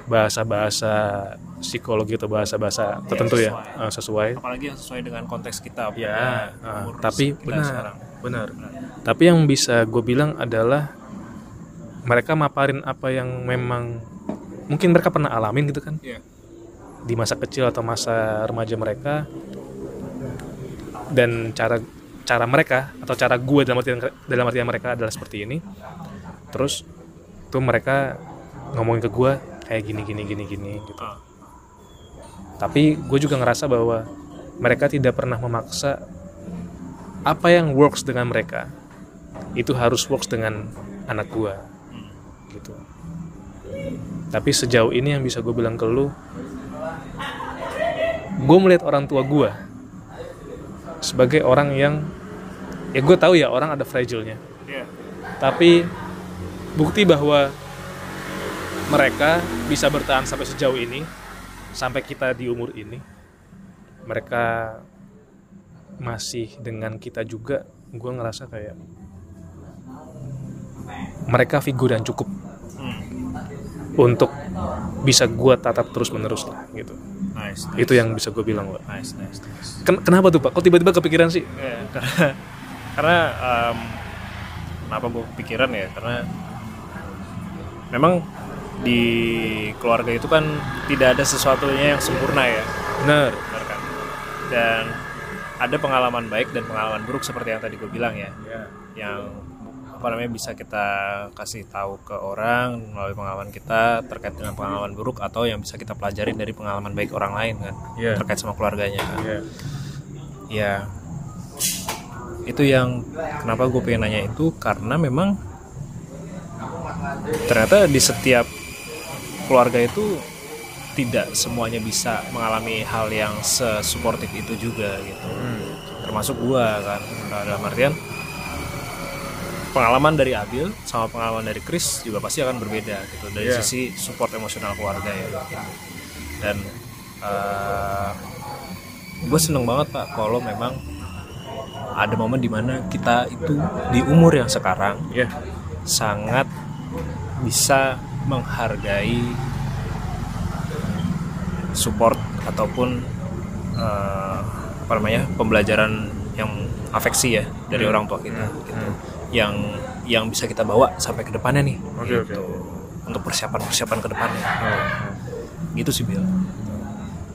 bahasa-bahasa psikologi atau bahasa-bahasa tertentu ya sesuai. eh, sesuai apalagi yang sesuai dengan konteks kita Ya, umur tapi kita benar, sekarang. benar. Tapi yang bisa gue bilang adalah mereka maparin apa yang memang mungkin mereka pernah alamin gitu kan Iya. di masa kecil atau masa remaja mereka dan cara cara mereka atau cara gue dalam artian dalam artian mereka adalah seperti ini. Terus tuh mereka ngomongin ke gue kayak gini gini gini gini gitu. Ah. Tapi gue juga ngerasa bahwa mereka tidak pernah memaksa apa yang works dengan mereka itu harus works dengan anak gue. Gitu. Tapi sejauh ini yang bisa gue bilang ke lu, gue melihat orang tua gue sebagai orang yang ya gue tahu ya orang ada fragile-nya. Iya. Tapi bukti bahwa mereka bisa bertahan sampai sejauh ini, sampai kita di umur ini, mereka masih dengan kita juga, gue ngerasa kayak mereka figur yang cukup. Untuk bisa gue tatap terus menerus lah gitu. Nice, nice. Itu yang bisa gue bilang, Pak. nice, nice, nice. Ken- kenapa tuh Pak? Kok tiba-tiba kepikiran sih? Ya, karena karena em, kenapa gue kepikiran ya karena memang di keluarga itu kan tidak ada sesuatunya yang sempurna ya Benar. benar kan dan ada pengalaman baik dan pengalaman buruk seperti yang tadi gue bilang ya yang apa namanya bisa kita kasih tahu ke orang melalui pengalaman kita terkait dengan pengalaman buruk atau yang bisa kita pelajarin dari pengalaman baik orang lain kan? Iya. terkait sama keluarganya kan? Iya. ya itu yang kenapa gue pengen nanya itu karena memang ternyata di setiap keluarga itu tidak semuanya bisa mengalami hal yang sesuportif itu juga gitu. Termasuk gue kan? Dalam artian pengalaman dari Abil sama pengalaman dari Chris juga pasti akan berbeda gitu dari Iya. sisi support emosional keluarga ya dan gue seneng banget pak kalau memang ada momen di mana kita itu di umur yang sekarang Iya. sangat bisa menghargai support ataupun eh, apa namanya pembelajaran yang afeksi ya dari Hmm. orang tua kita gitu. Yang yang bisa kita bawa sampai ke depannya nih oke. gitu. untuk persiapan persiapan ke depannya gitu sih Bill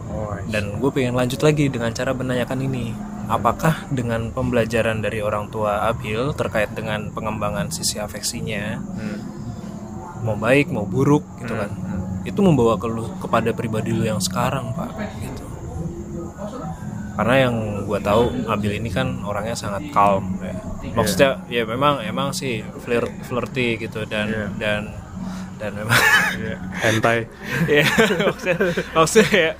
Oh, dan gue pengen lanjut lagi dengan cara menanyakan ini apakah dengan pembelajaran dari orang tua Abil terkait dengan pengembangan sisi afeksinya Hmm. mau baik mau buruk gitu Hmm. kan itu membawa ke lu kepada pribadi lu yang sekarang pak gitu karena yang gue tahu Abil ini kan orangnya sangat calm ya. maksudnya ya memang emang sih flirt flirty gitu dan Iya. dan dan memang Iya. Hentai. ya maksudnya, maksudnya ya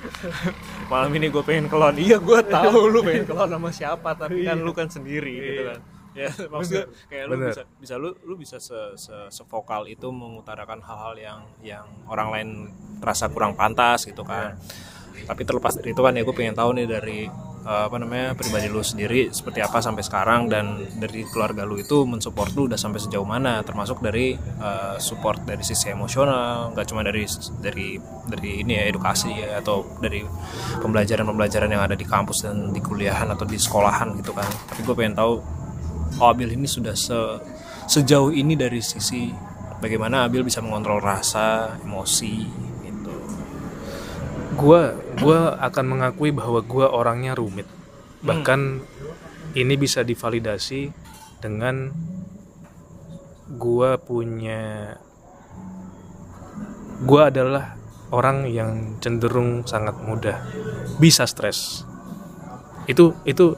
malam ini gue pengen kelon iya gue tahu lu pengen kelon sama siapa tapi kan lu kan sendiri gitu kan ya maksudnya kayak lu Bener. bisa bisa lu lu bisa se, se, sevokal itu mengutarakan hal-hal yang yang orang lain rasa kurang pantas gitu kan tapi terlepas dari itu kan ya gue pengen tahu nih dari eh, apa namanya pribadi lu sendiri seperti apa sampai sekarang dan dari keluarga lu itu mensupport lu udah sampai sejauh mana termasuk dari eh, support dari sisi emosional nggak cuma dari dari dari ini ya edukasi ya atau dari pembelajaran-pembelajaran yang ada di kampus dan di kuliahan atau di sekolahan gitu kan. Tapi gue pengen tahu oh Abil ini sudah se- sejauh ini dari sisi bagaimana Abil bisa mengontrol rasa emosi gue gua akan mengakui bahwa gue orangnya rumit. Bahkan ini bisa divalidasi dengan gue punya gue adalah orang yang cenderung sangat mudah bisa stres. Itu itu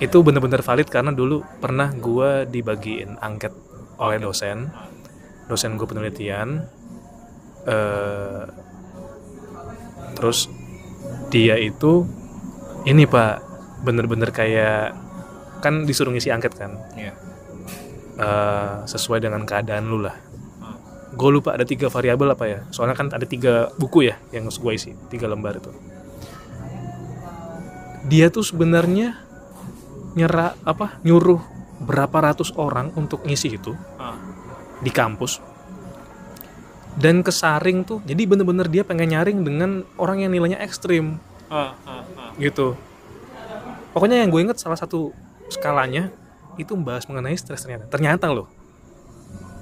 itu benar-benar valid karena dulu pernah gue dibagiin angket oleh dosen dosen gue penelitian eh, terus dia itu ini pak bener-bener kayak kan disuruh ngisi angket kan? Iya. Eh, sesuai dengan keadaan lu lah. Gue lupa ada tiga variabel apa ya? Soalnya kan ada tiga buku ya yang harus gue isi tiga lembar itu. Dia tuh sebenarnya nyerah apa nyuruh berapa ratus orang untuk ngisi itu Ah. di kampus dan kesaring tuh jadi bener-bener dia pengen nyaring dengan orang yang nilainya ekstrim Ah, ah, ah. gitu pokoknya yang gue inget salah satu skalanya itu membahas mengenai stres ternyata ternyata loh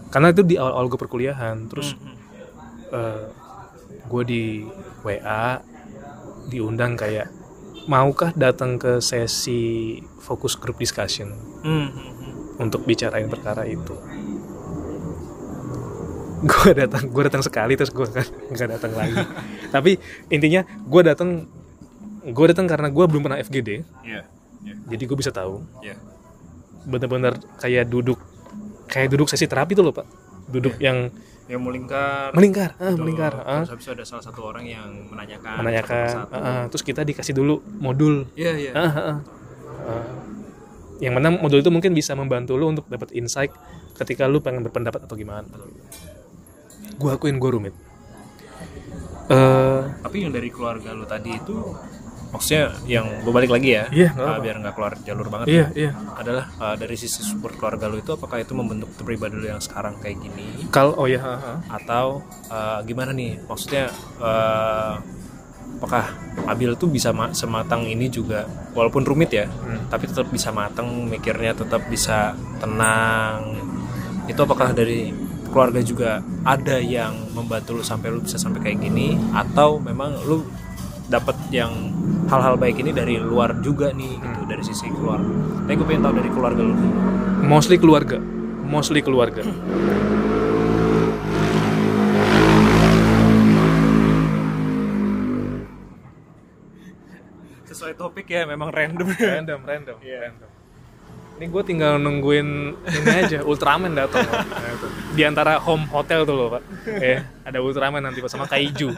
karena itu di awal-awal gue perkuliahan terus Mhm. eh, gue di WA diundang kayak maukah datang ke sesi fokus group discussion Mhm, mhm. untuk bicarain perkara itu gue datang gue datang sekali terus gue nggak datang lagi tapi intinya gue datang gue datang karena gue belum pernah FGD Iya. Iya. jadi gue bisa tahu Iya. bener-bener kayak duduk kayak duduk sesi terapi tuh loh pak duduk yang Yang melingkar. melingkar ah, Tuh, melingkar ah, Terus habis ada salah satu orang yang menanyakan. menanyakan ah, ah. terus kita dikasih dulu modul Iya, iya. Ah, ah, ah. Ah. yang mana modul itu mungkin bisa membantu lu untuk dapat insight ketika lu pengen berpendapat atau gimana gue akuin gue rumit eh Tapi yang dari keluarga lu tadi itu maksudnya yang gue balik lagi ya. Iya, nggak ah, apa-apa. biar nggak keluar jalur banget. iya ya. iya Adalah ah, dari sisi support keluarga lu itu apakah itu membentuk pribadi lu yang sekarang kayak gini kalau oh ya ah. atau ah, gimana nih? Maksudnya eh, apakah Abil tuh bisa ma- sematang ini juga walaupun rumit ya, Hmm. tapi tetap bisa matang mikirnya tetap bisa tenang. Itu apakah dari keluarga juga ada yang membantu lu sampai lu bisa sampai kayak gini atau memang lu dapat yang hal-hal baik ini dari luar juga nih gitu dari sisi keluarga. Tapi gue pengen tahu dari keluarga lu. mostly keluarga mostly keluarga Sesuai topik ya memang random. random random Iya. random ini gue tinggal nungguin ini aja Ultraman datang Nah, itu. di antara home hotel tuh loh pak ya ada Ultraman nanti pak sama Kaiju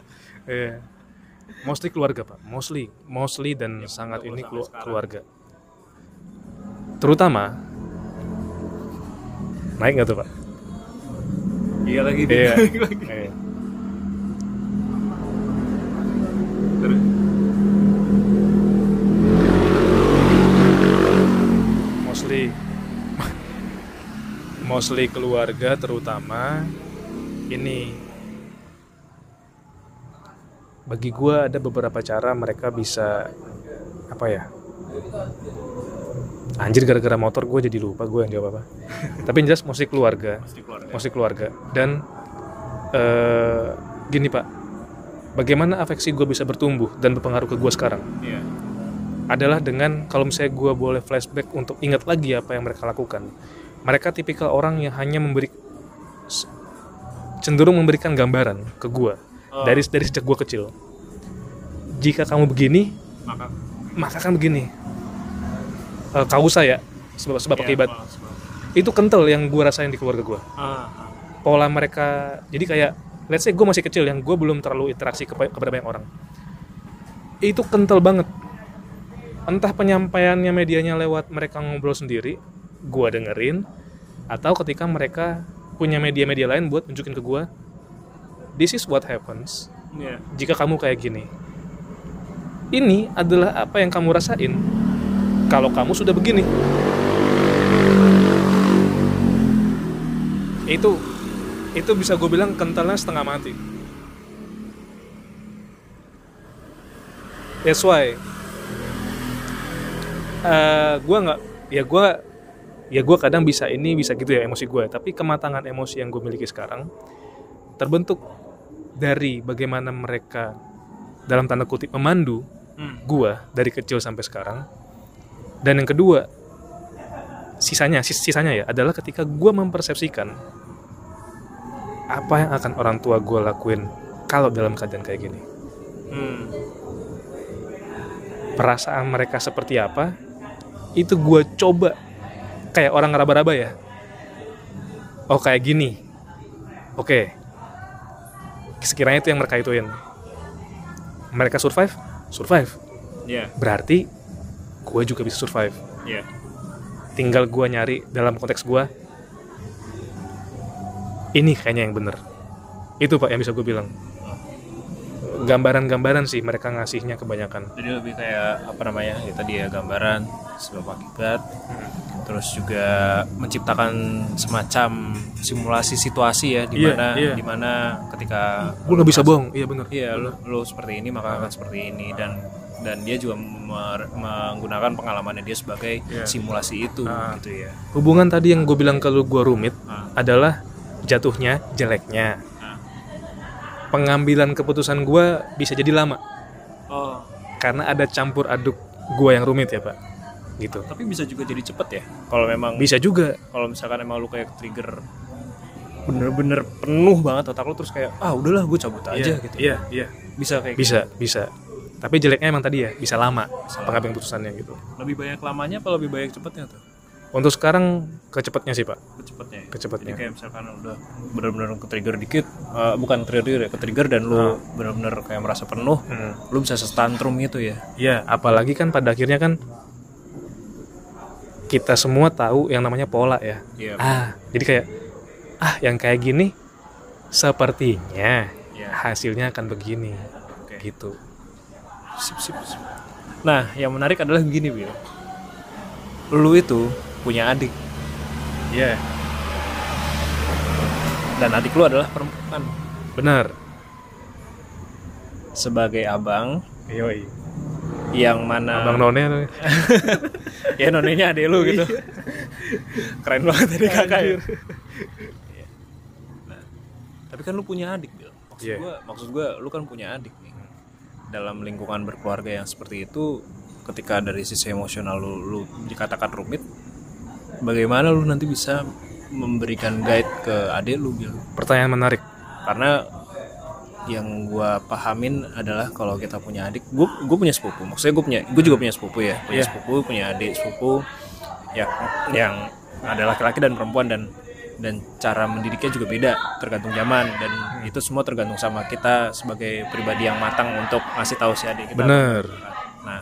Iya. mostly keluarga pak mostly mostly dan sangat ini kelu- keluarga terutama naik nggak tuh pak Iya lagi iya. Iya. Terus. mostly mostly keluarga terutama ini. Bagi gua ada beberapa cara mereka bisa apa ya? Anjir gara-gara motor gue jadi lupa gue yang jawab apa. Tapi yang jelas mostly keluarga. Mostly keluarga. Dan eh, gini pak. Bagaimana afeksi gue bisa bertumbuh dan berpengaruh ke gue sekarang? Iya. adalah dengan kalau misalnya gue boleh flashback untuk ingat lagi apa yang mereka lakukan. Mereka tipikal orang yang hanya memberi cenderung memberikan gambaran ke gue Oh. dari dari sejak gue kecil. Jika kamu begini, Maka maka kan begini. Eh, kausa ya sebab sebab Iya, akibat banget. itu kental yang gue rasain di keluarga gue. Ah, ah. Pola mereka jadi kayak let's say gue masih kecil yang gue belum terlalu interaksi kepa- kepada banyak orang. Itu kental banget entah penyampaiannya medianya lewat mereka ngobrol sendiri, gua dengerin, atau ketika mereka punya media-media lain buat nunjukin ke gua, this is what happens Iya. jika kamu kayak gini. Ini adalah apa yang kamu rasain kalau kamu sudah begini. Itu itu bisa gue bilang kentalnya setengah mati. That's why eh gue nggak ya gue ya gue kadang bisa ini bisa gitu ya emosi gue tapi kematangan emosi yang gue miliki sekarang terbentuk dari bagaimana mereka dalam tanda kutip memandu Hmm. gua dari kecil sampai sekarang. Dan yang kedua, sisanya sis- sisanya ya adalah ketika gua mempersepsikan apa yang akan orang tua gua lakuin kalau dalam keadaan kayak gini. Hmm. Perasaan mereka seperti apa? Itu gua coba kayak orang ngeraba-raba ya. Oh kayak gini. Oke. Sekiranya itu yang mereka ituin. Mereka survive, survive. Ya, Berarti gue juga bisa survive. ya. Tinggal gue nyari dalam konteks gue. Ini kayaknya yang bener. Itu pak yang bisa gue bilang. Gambaran-gambaran sih mereka ngasihnya kebanyakan. Jadi lebih kayak apa namanya? Ya tadi ya gambaran sebab akibat. Terus juga menciptakan semacam simulasi situasi ya di Iya, mana iya. di mana ketika Gue nggak bisa bohong. Iya bener. Iya, lu, lu seperti ini maka akan seperti ini dan dan dia juga menggunakan pengalamannya dia sebagai Iya. simulasi itu Ah. gitu ya. Hubungan tadi yang gue bilang ke lu gue rumit Ah. adalah jatuhnya jeleknya. Pengambilan keputusan gue bisa jadi lama Oh, karena ada campur aduk gue yang rumit ya pak. Gitu. tapi bisa juga jadi cepet ya. Kalau memang Bisa juga. kalau misalkan emang lu kayak trigger bener-bener penuh banget otak lu terus kayak ah udahlah gue cabut aja Iya, gitu. Iya, iya. Bisa kayak Bisa, bisa. Tapi jeleknya emang tadi ya, bisa lama pengambilan keputusannya gitu. gitu. Lebih banyak lamanya apa lebih banyak cepetnya tuh? Untuk sekarang kecepatnya sih, Pak. Cepetnya. Ya? Kecepatnya. Jadi kayak misalkan udah bener-bener ke trigger dikit, eh, bukan trigger ya, ke trigger dan lu bener-bener kayak merasa penuh, Hmm. lu bisa setantrum gitu ya. Iya, apalagi kan pada akhirnya kan kita semua tahu yang namanya pola ya. Iya. Ah, jadi kayak ah yang kayak gini sepertinya Iya. hasilnya akan begini. Oke. Gitu. Sip, sip, sip. Nah, yang menarik adalah begini, Bil. Lu itu punya adik Iya, dan adik lu adalah perempuan. benar. Sebagai abang Yoi. yang mana Abang None ya nonenya adik lu gitu. Keren banget tadi kakak ya. Iya. Nah, tapi kan lu punya adik, Bil. Maksud Iya. gua, maksud gua lu kan punya adik nih. Dalam lingkungan berkeluarga yang seperti itu, ketika dari sisi emosional lu, lu dikatakan rumit, bagaimana lu nanti bisa memberikan guide ke adik lu, Bil? Pertanyaan menarik. Karena yang gua pahamin adalah kalau kita punya adik, gue gue punya sepupu. Maksudnya gue punya, gue juga punya sepupu ya, punya Iya. sepupu, punya adik sepupu, yang yang ada laki-laki dan perempuan dan dan cara mendidiknya juga beda tergantung zaman dan itu semua tergantung sama kita sebagai pribadi yang matang untuk ngasih tahu si adik kita. Bener. Nah,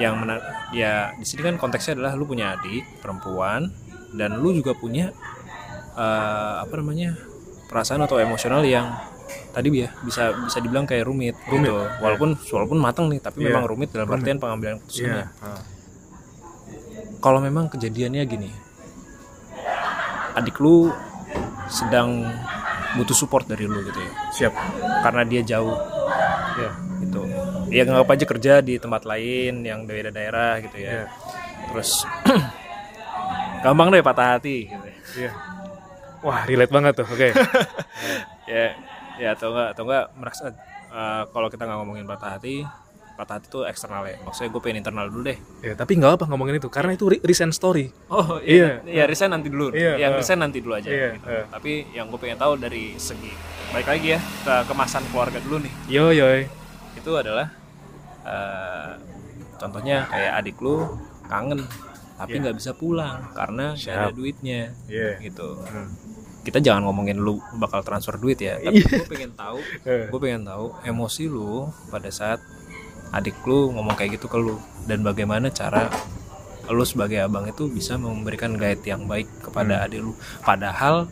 yang mena ya di sini kan konteksnya adalah lu punya adik perempuan dan lu juga punya eh, apa namanya perasaan atau emosional yang tadi ya bisa bisa dibilang kayak rumit, Rumit, gitu. Walaupun walaupun matang nih, tapi Iya, memang rumit dalam artian pengambilan keputusannya. Iya. Kalau memang kejadiannya gini, adik lu sedang butuh support dari lu gitu ya, Siap. karena dia jauh Ya. gitu ya nggak apa aja kerja di tempat lain yang beda daerah gitu ya Iya. terus gampang deh patah hati gitu ya. Iya. Wah, relate banget tuh. Oke. ya ya atau enggak atau enggak merasa eh, kalau kita nggak ngomongin patah hati patah hati itu eksternal ya maksudnya gue pengen internal dulu deh ya, tapi nggak apa ngomongin itu karena itu re- recent story. oh Iya. iya ya resign nanti dulu Iya, yang resign nanti dulu aja Iya, gitu. eh. tapi yang gue pengen tahu dari segi baik lagi ya ke kemasan keluarga dulu nih Yo yo. itu adalah eh, contohnya kayak adik lu kangen tapi nggak bisa pulang karena nggak ada duitnya. Iya. gitu. Hmm. kita jangan ngomongin lu bakal transfer duit ya tapi gue pengen tahu Eh. gue pengen tahu emosi lu pada saat adik lu ngomong kayak gitu ke lu dan bagaimana cara lu sebagai abang itu bisa memberikan guide yang baik kepada adik lu. Padahal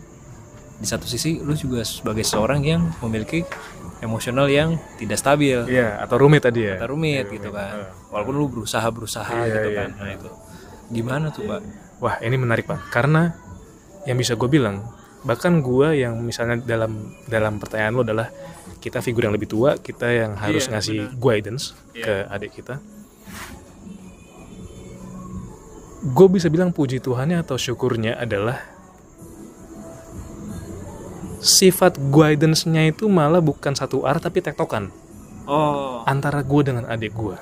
di satu sisi lu juga sebagai seorang yang memiliki emosional yang tidak stabil Iya, atau rumit tadi ya. kita rumit Iya, gitu rumit. kan Eh. walaupun lu berusaha berusaha Iya, gitu iya. kan nah itu gimana tuh pak Wah, ini menarik, Pak. Karena yang bisa gue bilang, bahkan gue yang misalnya dalam dalam pertanyaan lo adalah kita figur yang lebih tua, kita yang harus Iya, ngasih guidance Iya. ke adik kita. Gue bisa bilang puji Tuhannya atau syukurnya adalah sifat guidance-nya itu malah bukan satu arah tapi tektokan. Oh. antara gue dengan adik gue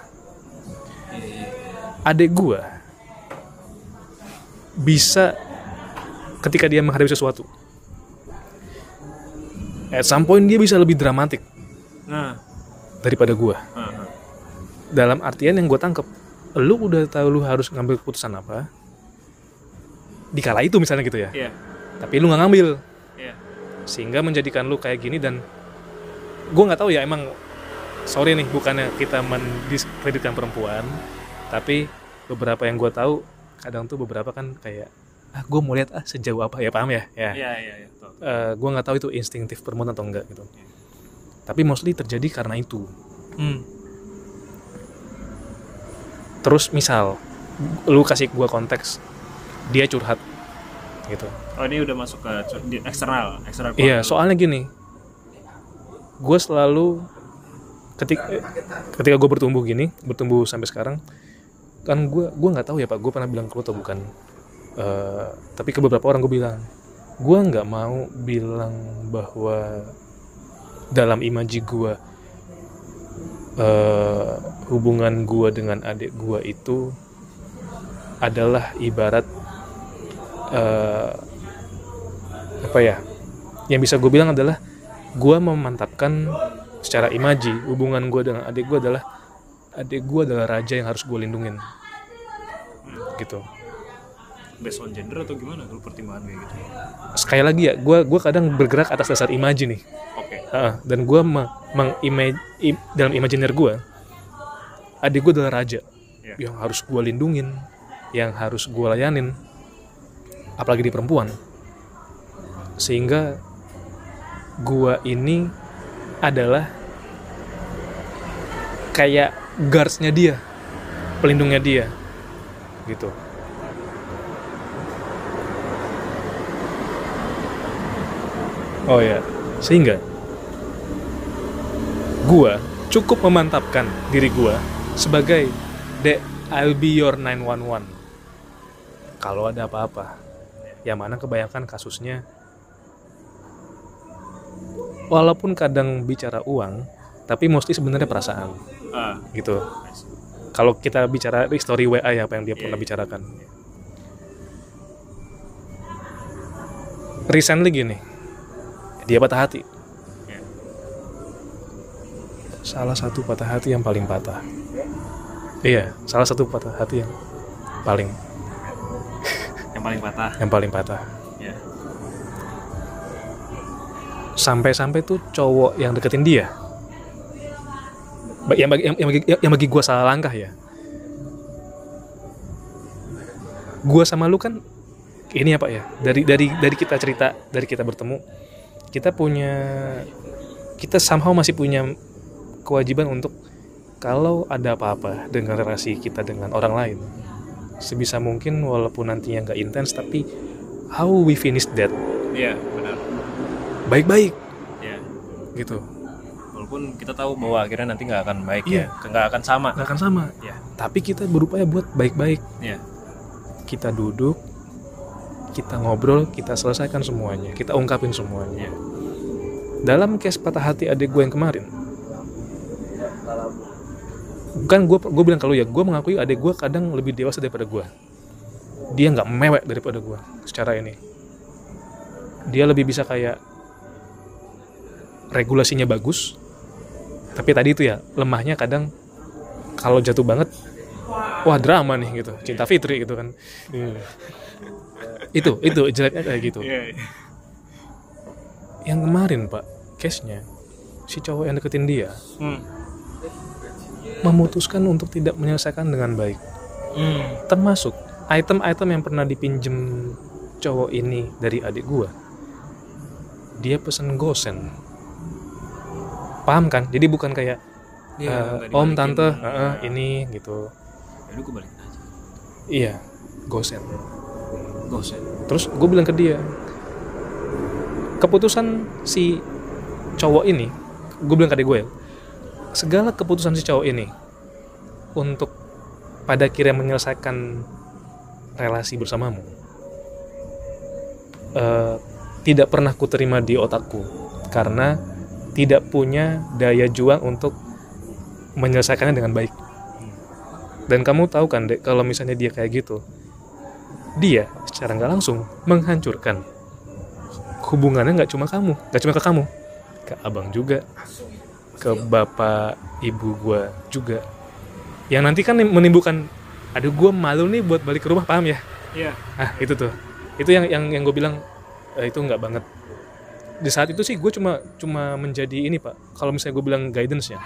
adik gue bisa ketika dia menghadapi sesuatu at some point dia bisa lebih dramatik Nah. daripada gue ah. dalam artian yang gue tangkep lu udah tahu lu harus ngambil keputusan apa di kala itu misalnya gitu ya Iya. tapi lu nggak ngambil. Sehingga menjadikan lu kayak gini dan gue nggak tahu ya emang sorry nih bukannya kita mendiskreditkan perempuan tapi beberapa yang gue tahu kadang tuh beberapa kan kayak ah gue mau lihat ah sejauh apa ya paham ya ya Iya, iya, iya. Tahu. gue nggak tahu itu instinktif perempuan atau enggak gitu tapi mostly terjadi karena itu Hmm. terus misal lu kasih gue konteks dia curhat gitu Oh, ini udah masuk ke eksternal, eksternal. Iya, soalnya gini, gue selalu ketika ketika gue bertumbuh gini, bertumbuh sampai sekarang, kan gue gue nggak tahu ya pak, gue pernah bilang ke lu atau bukan, Eh, tapi ke beberapa orang gue bilang, gue nggak mau bilang bahwa dalam imaji gue eh, hubungan gue dengan adik gue itu adalah ibarat eh, apa ya? Yang bisa gue bilang adalah gue memantapkan secara imaji hubungan gue dengan adik gue adalah adik gue adalah raja yang harus gue lindungin. Gitu. Based on gender atau gimana? Lu pertimbangan kayak gitu? sekali lagi ya gue gua kadang bergerak atas dasar imaji nih. Oke. Heeh, dan gue mengimaj im- dalam imajiner gue adik gue adalah raja Iya. yang harus gue lindungin yang harus gue layanin apalagi di perempuan sehingga gue ini adalah kayak guardsnya dia pelindungnya dia gitu. Oh ya sehingga gua cukup memantapkan diri gua sebagai the I'll be your 911 kalau ada apa-apa yang mana kebanyakan kasusnya walaupun kadang bicara uang tapi mostly sebenarnya perasaan. Ah, gitu. Kalau kita bicara story WA ya apa yang dia pernah Iya. bicarakan. Recently gini dia patah hati. Iya. salah satu patah hati yang paling patah. Iya salah satu patah hati yang paling. Yang paling patah. yang paling patah sampai-sampai tuh cowok yang deketin dia. Yang bagi yang, yang bagi yang bagi gue salah langkah ya. Gue sama lu kan ini apa ya dari dari dari kita cerita dari kita bertemu kita punya kita somehow masih punya kewajiban untuk kalau ada apa-apa dengan relasi kita dengan orang lain sebisa mungkin walaupun nantinya nggak intens tapi how we finish that? Iya, benar. Baik-baik Ya. gitu Walaupun kita tahu bahwa akhirnya nanti nggak akan baik Iya. ya, nggak akan sama. nggak akan sama Ya. tapi kita berupaya buat baik-baik Ya. kita duduk kita ngobrol kita selesaikan semuanya kita ungkapin semuanya Ya. dalam case patah hati adik gue yang kemarin bukan gue gue bilang kalau ya gue mengakui adik gue kadang lebih dewasa daripada gue dia nggak mewek daripada gue secara ini dia lebih bisa kayak regulasinya bagus tapi tadi itu ya lemahnya kadang kalau jatuh banget wah drama nih gitu cinta fitri gitu kan itu itu jeleknya kayak gitu Iya. iya. yang kemarin pak case nya si cowok yang deketin dia Hmm. memutuskan untuk tidak menyelesaikan dengan baik Hmm. termasuk item-item yang pernah dipinjem cowok ini dari adik gua dia pesen gosen paham kan? Jadi bukan kayak eh, nggak om tante eh, ini gitu. Ya gue balikin aja. iya gosen usah. terus gue bilang ke dia keputusan si cowok ini gue bilang ke adik gue ya segala keputusan si cowok ini untuk pada akhirnya menyelesaikan relasi bersamamu eh, tidak pernah ku terima di otakku karena tidak punya daya juang untuk menyelesaikannya dengan baik. Dan kamu tahu kan dek kalau misalnya dia kayak gitu dia secara nggak langsung menghancurkan hubungannya nggak cuma kamu nggak cuma ke kamu ke abang juga ke bapak ibu gua juga. Yang nanti kan menimbulkan aduh gua malu nih buat balik ke rumah paham ya? Iya. ah itu tuh. Itu yang yang yang gue bilang eh, itu nggak banget di saat itu sih gue cuma cuma menjadi ini pak. Kalau misalnya gue bilang guidance ya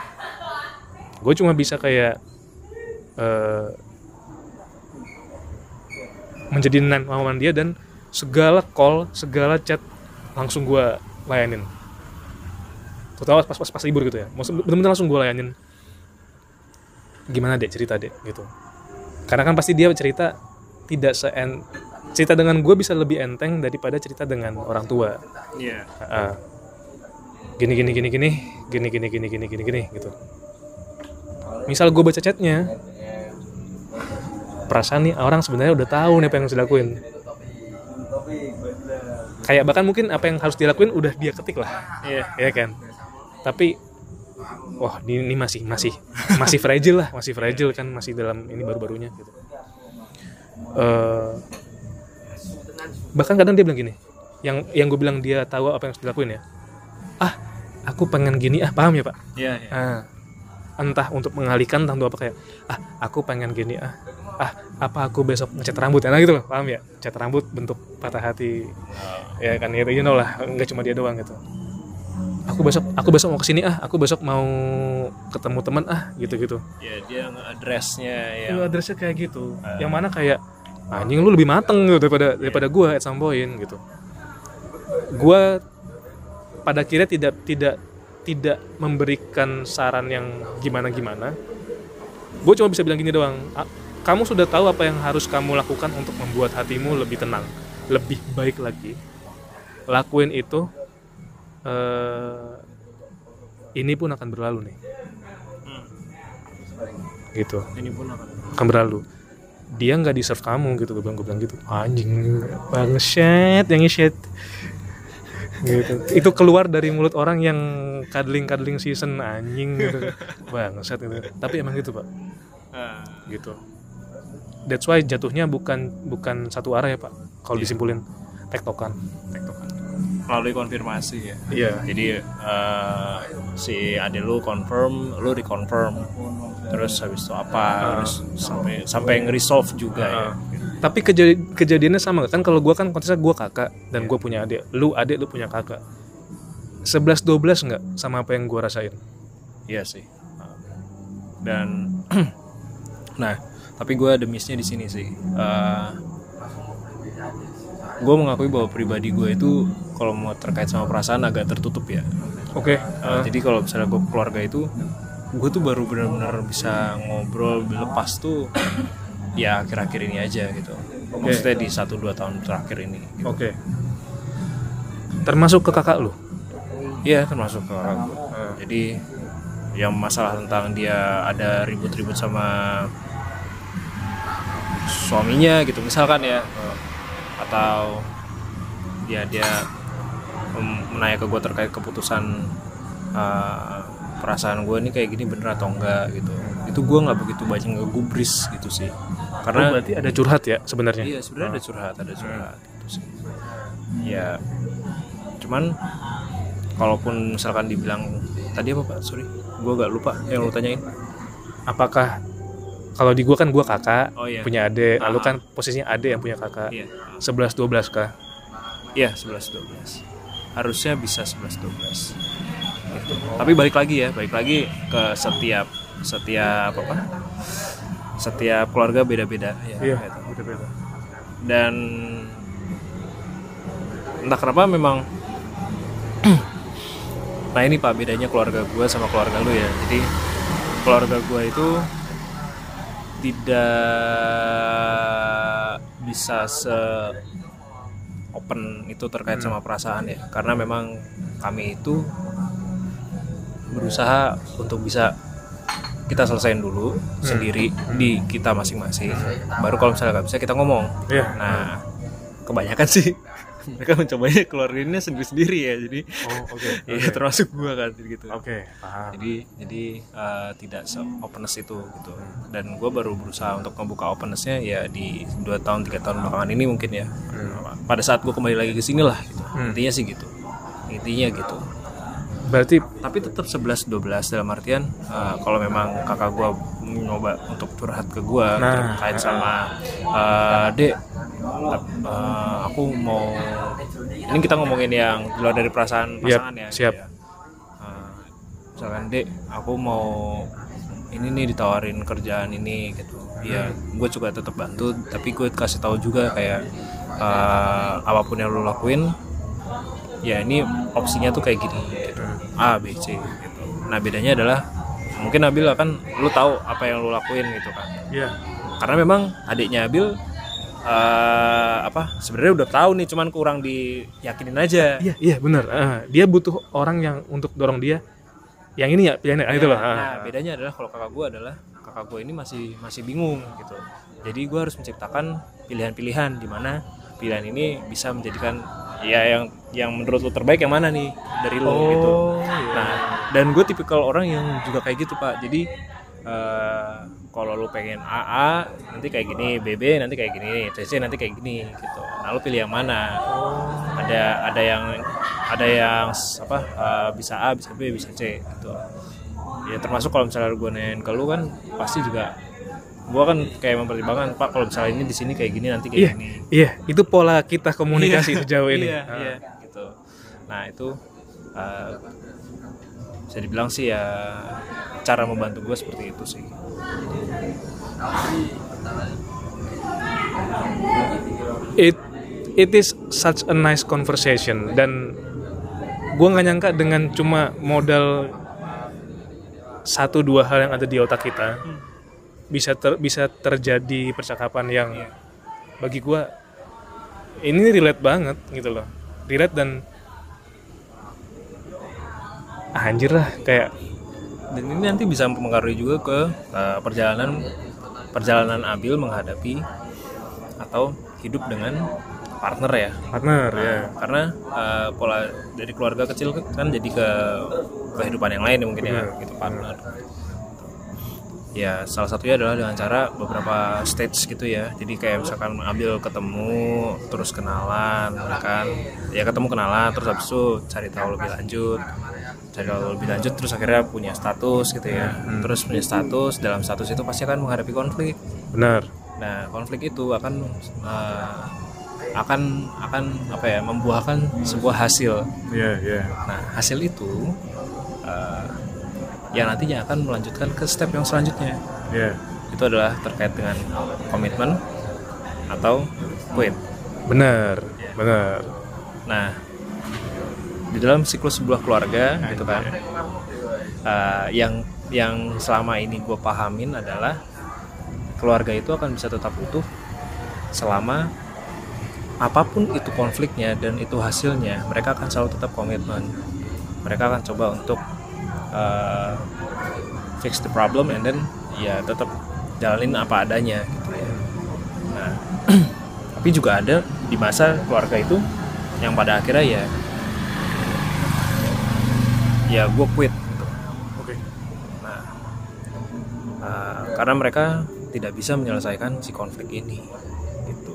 gue cuma bisa kayak eh, menjadi nan lawan dia dan segala call segala chat langsung gue layanin. Terutama pas pas pas libur gitu ya. Maksud bener-bener langsung gue layanin. Gimana dek? Cerita dek gitu. Karena kan pasti dia cerita tidak se cerita dengan gue bisa lebih enteng daripada cerita dengan orang tua Iya. Ah. gini gini gini gini gini gini gini gini gini gini gitu misal gue baca chatnya perasaan nih orang sebenarnya udah tahu nih apa yang harus dilakuin kayak bahkan mungkin apa yang harus dilakuin udah dia ketik lah Iya. ya kan tapi wah ini, ini masih masih masih fragile lah masih fragile kan masih dalam ini baru-barunya gitu Eh, bahkan kadang dia bilang gini yang yang gue bilang dia tahu apa yang harus dilakuin ya. Ah aku pengen gini ah paham ya pak? Iya. iya. ah, entah untuk mengalihkan entah untuk apa kayak ah aku pengen gini ah ah apa aku besok ngecat rambut? Ya nah gitu loh paham ya? Cat rambut bentuk patah hati. Ya kan itu you know lah nggak cuma dia doang gitu. Aku besok aku besok mau ke sini ah aku besok mau ketemu teman ah gitu gitu Ya dia nge-addressnya ya. Lu addressnya kayak gitu. Yang mana kayak anjing lu lebih mateng gitu daripada daripada gua at some point gitu. Gua pada akhirnya tidak tidak tidak memberikan saran yang gimana gimana gue cuma bisa bilang gini doang "Ah, kamu sudah tahu apa yang harus kamu lakukan untuk membuat hatimu lebih tenang lebih baik lagi. Lakuin itu eh, ini pun akan berlalu nih. Gitu. Ini pun akan. akan berlalu dia nggak deserve kamu gitu gue bilang gue bilang gitu. Anjing bangset yang shit gitu. Itu keluar dari mulut orang yang cuddling cuddling season anjing gitu. Bangset itu tapi emang gitu pak. Ah, gitu. That's why jatuhnya bukan bukan satu arah ya pak. Kalau disimpulin tektokan. Tektokan. Melalui konfirmasi ya. iya Jadi eh, si ade lu confirm, lu reconfirm. Terus habis itu apa? Terus sampai sampai nge-resolve juga ya. tapi kejadi- kejadiannya sama kan kalau gue kan konteksnya gue kakak dan gue punya adik lu adik lu punya kakak 11 12 nggak sama apa yang gue rasain Iya sih. Dan nah, tapi gue ada miss-nya di sini sih. gue mengakui bahwa pribadi gue itu kalau mau terkait sama perasaan agak tertutup ya. oke Uh, Jadi kalau misalnya gue keluarga itu, gue tuh baru benar-benar bisa ngobrol lepas tuh ya akhir-akhir ini aja gitu. Maksudnya di satu dua tahun terakhir ini. gitu. oke termasuk ke kakak lu Iya termasuk ke orang gue. Jadi yang masalah tentang dia ada ribut-ribut sama suaminya gitu misalkan ya atau ya dia menanya ke gue terkait keputusan uh, perasaan gue ini kayak gini bener atau enggak gitu. Itu gue nggak begitu banyak ngegubris gitu sih. Oh, karena berarti ada curhat ya sebenarnya? Iya sebenarnya ada curhat, ada curhat gitu sih. Ya, cuman kalaupun misalkan dibilang tadi apa pak? Sorry, gue gak lupa yang lu tanyain. apakah kalau di gua kan gua kakak Oh iya. punya adik lalu Ah. kan posisinya adik yang punya kakak. Iya, 11 12 kah? Iya 11 12 Harusnya bisa 11 12 Gitu. Tapi balik lagi ya, balik lagi ke setiap setiap apa? Setiap keluarga beda-beda ya. iya gitu. beda-beda dan entah kenapa memang nah ini pak bedanya keluarga gue sama keluarga lu ya jadi keluarga gue itu tidak bisa se open itu terkait sama perasaan ya. Karena memang kami itu berusaha untuk bisa kita selesaiin dulu sendiri di kita masing-masing. Baru kalau misalnya nggak bisa kita ngomong. Iya. Nah, kebanyakan sih mereka mencobanya keluarinnya sendiri sendiri ya jadi oh oke ya termasuk gua kan gitu. Oke paham. Jadi jadi uh, tidak se openness itu gitu. Dan gue baru berusaha untuk membuka opennessnya ya di dua tahun tiga tahun belakangan ini mungkin ya. Pada saat gue kembali lagi ke sini lah gitu intinya sih gitu. Intinya gitu berarti tapi tetap 11 12 dalam artian uh, kalau memang kakak gue nyoba untuk curhat ke gue Nah, terkait sama uh, dek uh, aku mau ini kita ngomongin yang di luar dari perasaan pasangan ya siap. ya. Uh, misalkan dek aku mau ini nih ditawarin kerjaan ini gitu ya gue juga tetap bantu tapi gue kasih tahu juga kayak uh, apa pun yang lo lakuin ya ini opsinya tuh kayak gini gitu. A B C gitu. Nah bedanya adalah mungkin Abil akan lu tahu apa yang lu lakuin gitu kan. Ya karena memang adiknya Abil eh, apa sebenarnya udah tahu nih cuman kurang diyakinin aja. Iya iya benar. Ah, dia butuh orang yang untuk dorong dia yang ini ya pilihannya ah, itu loh Ah. Nah, bedanya adalah kalau kakak gue adalah kakak gue ini masih masih bingung gitu. Jadi gue harus menciptakan pilihan-pilihan di mana pilihan ini bisa menjadikan ya yang yang menurut lo terbaik yang mana nih dari lo gitu. Oh, iya. Nah, dan gue tipikal orang yang juga kayak gitu pak. Jadi eh, kalau lo pengen AA nanti kayak gini, BB nanti kayak gini, CC nanti kayak gini gitu. Nah lo pilih yang mana? Ada ada yang ada yang apa eh, bisa A, bisa B, bisa C gitu. Ya termasuk kalau misalnya gue nanyain ke lu kan pasti juga gue kan kayak mempertimbangkan pak kalau misalnya ini di sini kayak gini nanti kayak iya gini iya itu pola kita komunikasi sejauh ini iya, Ah. iya, gitu. Nah itu uh, bisa dibilang sih ya cara membantu gue seperti itu sih. it it is such a nice conversation dan gue nggak nyangka dengan cuma modal satu dua hal yang ada di otak kita bisa ter, bisa terjadi percakapan yang bagi gue ini relate banget gitu loh relate dan ah, anjir lah kayak Dan ini nanti bisa mempengaruhi juga ke uh, perjalanan perjalanan Abil menghadapi atau hidup dengan partner ya. partner ya Karena uh, pola dari keluarga kecil kan jadi ke kehidupan yang lain ya mungkin ya gitu partner. Ya salah satunya adalah dengan cara beberapa stage gitu ya. Jadi kayak misalkan ambil ketemu terus kenalan ya kan. Ya ketemu kenalan terus habis itu cari tahu lebih lanjut. Cari tahu lebih lanjut terus akhirnya punya status gitu ya. Terus punya status dalam status itu pasti akan menghadapi konflik. benar Nah, konflik itu akan eh, akan akan apa ya membuahkan sebuah hasil. ya ya Nah, hasil itu eh, yang nantinya akan melanjutkan ke step yang selanjutnya. ya Itu adalah terkait dengan komitmen atau quit. benar benar Nah, di dalam siklus sebuah keluarga gitu kan, eh, yang yang selama ini gue pahamin adalah keluarga itu akan bisa tetap utuh selama apa pun itu konfliknya dan itu hasilnya, mereka akan selalu tetap komitmen. Mereka akan coba untuk eh, fix the problem and then ya tetap jalanin apa adanya gitu ya. Nah, tapi juga ada di masa keluarga itu yang pada akhirnya ya ya gue quit gitu. oke Nah, uh, karena mereka tidak bisa menyelesaikan si konflik ini, gitu.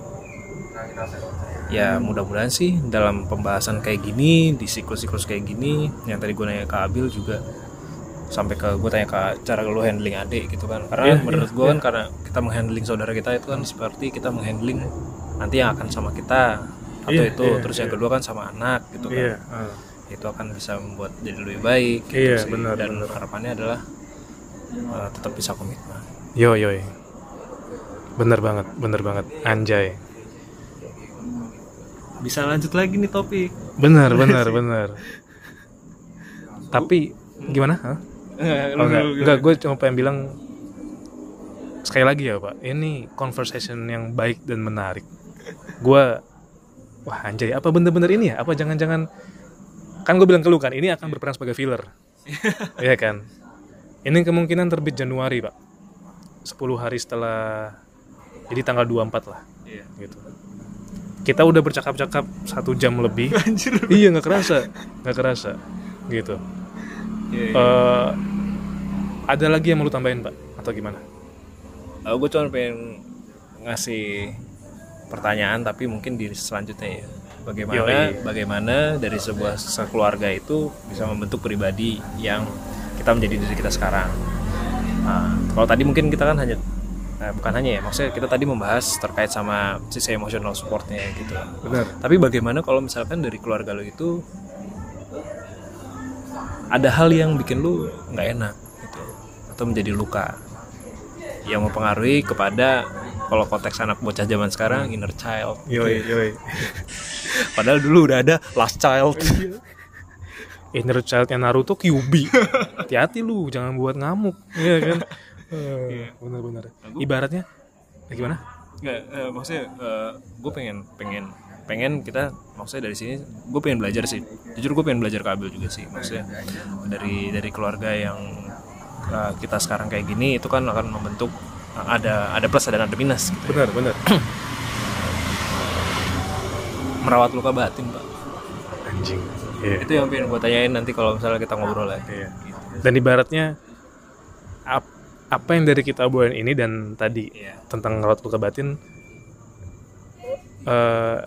Ya mudah-mudahan sih dalam pembahasan kayak gini di siklus-siklus kayak gini, yang tadi gue nanya ke Abil juga sampai ke gue tanya ke cara lu handling adik gitu kan karena Iya, menurut iya, gue kan karena kita menghandling saudara kita itu kan seperti kita menghandling nanti yang akan sama kita atau Iya, itu iya, terus yang kedua kan sama anak gitu kan iya ah. itu akan bisa membuat jadi lebih baik gitu Iya, sih. benar, dan benar. harapannya adalah uh, tetap bisa komitmen Yo yo. Bener banget, bener banget. Anjay. bisa lanjut lagi nih topik Bener, bener, bener. Tapi gimana? Hah? Oh, enggak, enggak gue cuma pengen bilang sekali lagi ya pak, ini conversation yang baik dan menarik. Gue, wah anjay, apa bener-bener ini ya? Apa jangan-jangan kan gue bilang ke lu kan, ini akan berperan sebagai filler, Iya kan? Ini kemungkinan terbit Januari pak, 10 hari setelah, jadi tanggal 24 lah, Iya. gitu. kita udah bercakap-cakap satu jam lebih iya nggak kerasa nggak kerasa gitu Iya, iya. Eh, ada lagi yang mau lu tambahin pak? Atau gimana? Gue cuma pengen ngasih pertanyaan tapi mungkin di selanjutnya ya. Bagaimana Yoi. bagaimana dari sebuah keluarga itu bisa membentuk pribadi yang kita menjadi diri kita sekarang? Nah, kalau tadi mungkin kita kan hanya eh, bukan hanya ya maksudnya kita tadi membahas terkait sama sisi emotional supportnya gitu. Benar. Tapi bagaimana kalau misalkan dari keluarga lo itu ada hal yang bikin lu nggak enak gitu. Atau menjadi luka. Yang mempengaruhi kepada kalau konteks anak bocah zaman sekarang inner child. Yoi yoi. Padahal dulu udah ada last child. Inner childnya Naruto Kyubi hati-hati lu jangan buat ngamuk. Iya kan? Eh, benar-benar. Ibaratnya eh, gimana? Nggak eh, maksudnya gue pengen pengen pengen kita maksudnya dari sini gue pengen belajar sih. Jujur gue pengen belajar kabel juga sih maksudnya. Dari dari keluarga yang eh, kita sekarang kayak gini itu kan akan membentuk eh, ada ada plus dan ada minus gitu benar benar. Merawat luka batin pak. Anjing. Iya. Itu yang pengen gue tanyain nanti kalau misalnya kita ngobrol lagi Iya. gitu. dan ibaratnya ap- apa yang dari kita obrolin ini dan tadi Iya. tentang rawat luka batin eh,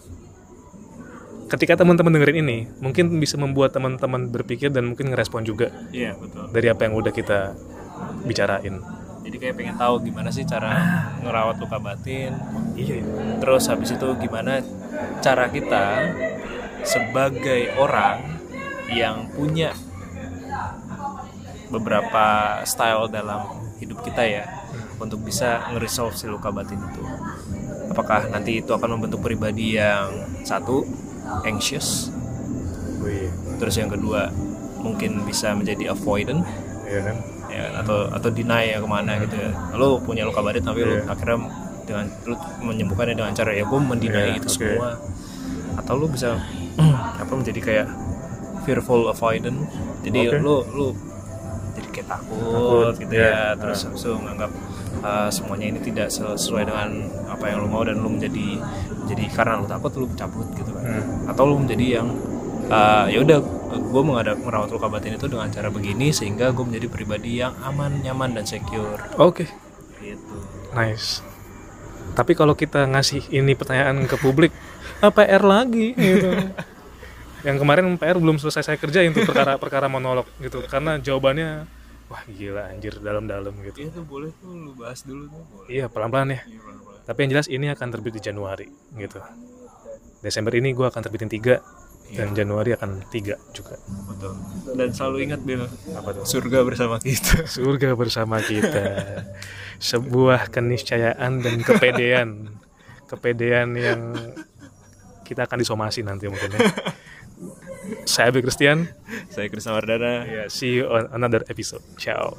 ketika teman-teman dengerin ini mungkin bisa membuat teman-teman berpikir dan mungkin ngerespon juga iya betul. dari apa yang udah kita bicarain. Jadi kayak pengen tahu gimana sih cara ngerawat luka batin. Iya terus habis itu gimana cara kita sebagai orang yang punya beberapa style dalam hidup kita ya untuk bisa nge-resolve si luka batin itu. Apakah nanti itu akan membentuk pribadi yang satu anxious. Wih, terus yang kedua mungkin bisa menjadi avoidant. Iya kan? Ya kan? atau atau deny ya ke mana gitu ya. Lo punya luka batin tapi lo Iya. akhirnya dengan lo menyembuhkannya dengan cara ya gue mendinai itu semua. Atau lo bisa apa menjadi kayak fearful avoidant. Jadi lo lo takut, Takut, gitu iya. ya terus habis itu menganggap uh, semuanya ini tidak sesuai dengan apa yang lo mau dan lo menjadi jadi karena lo takut lo cabut gitu kan. Hmm. atau lo menjadi yang uh, ya udah gue menghadap merawat luka batin itu dengan cara begini sehingga gue menjadi pribadi yang aman nyaman dan secure. Oke. Gitu. Nice. Tapi kalau kita ngasih ini pertanyaan ke publik apa PR lagi gitu. Yang kemarin PR belum selesai saya kerjain tuh perkara perkara monolog gitu karena jawabannya wah gila anjir dalam-dalam gitu. Itu boleh tuh lu bahas dulu tuh boleh. Iya pelan-pelan ya. Iya, pelan-pelan. tapi yang jelas ini akan terbit di Januari gitu. Desember ini gue akan terbitin tiga dan Januari akan tiga juga. Betul. Dan selalu ingat Bill apa tuh? surga bersama kita. Surga bersama kita. Sebuah keniscayaan dan kepedean. Kepedean yang kita akan disomasi nanti mungkin ya saya Abi Christian. Saya Krisna Wardana. Yeah, see you on another episode. Ciao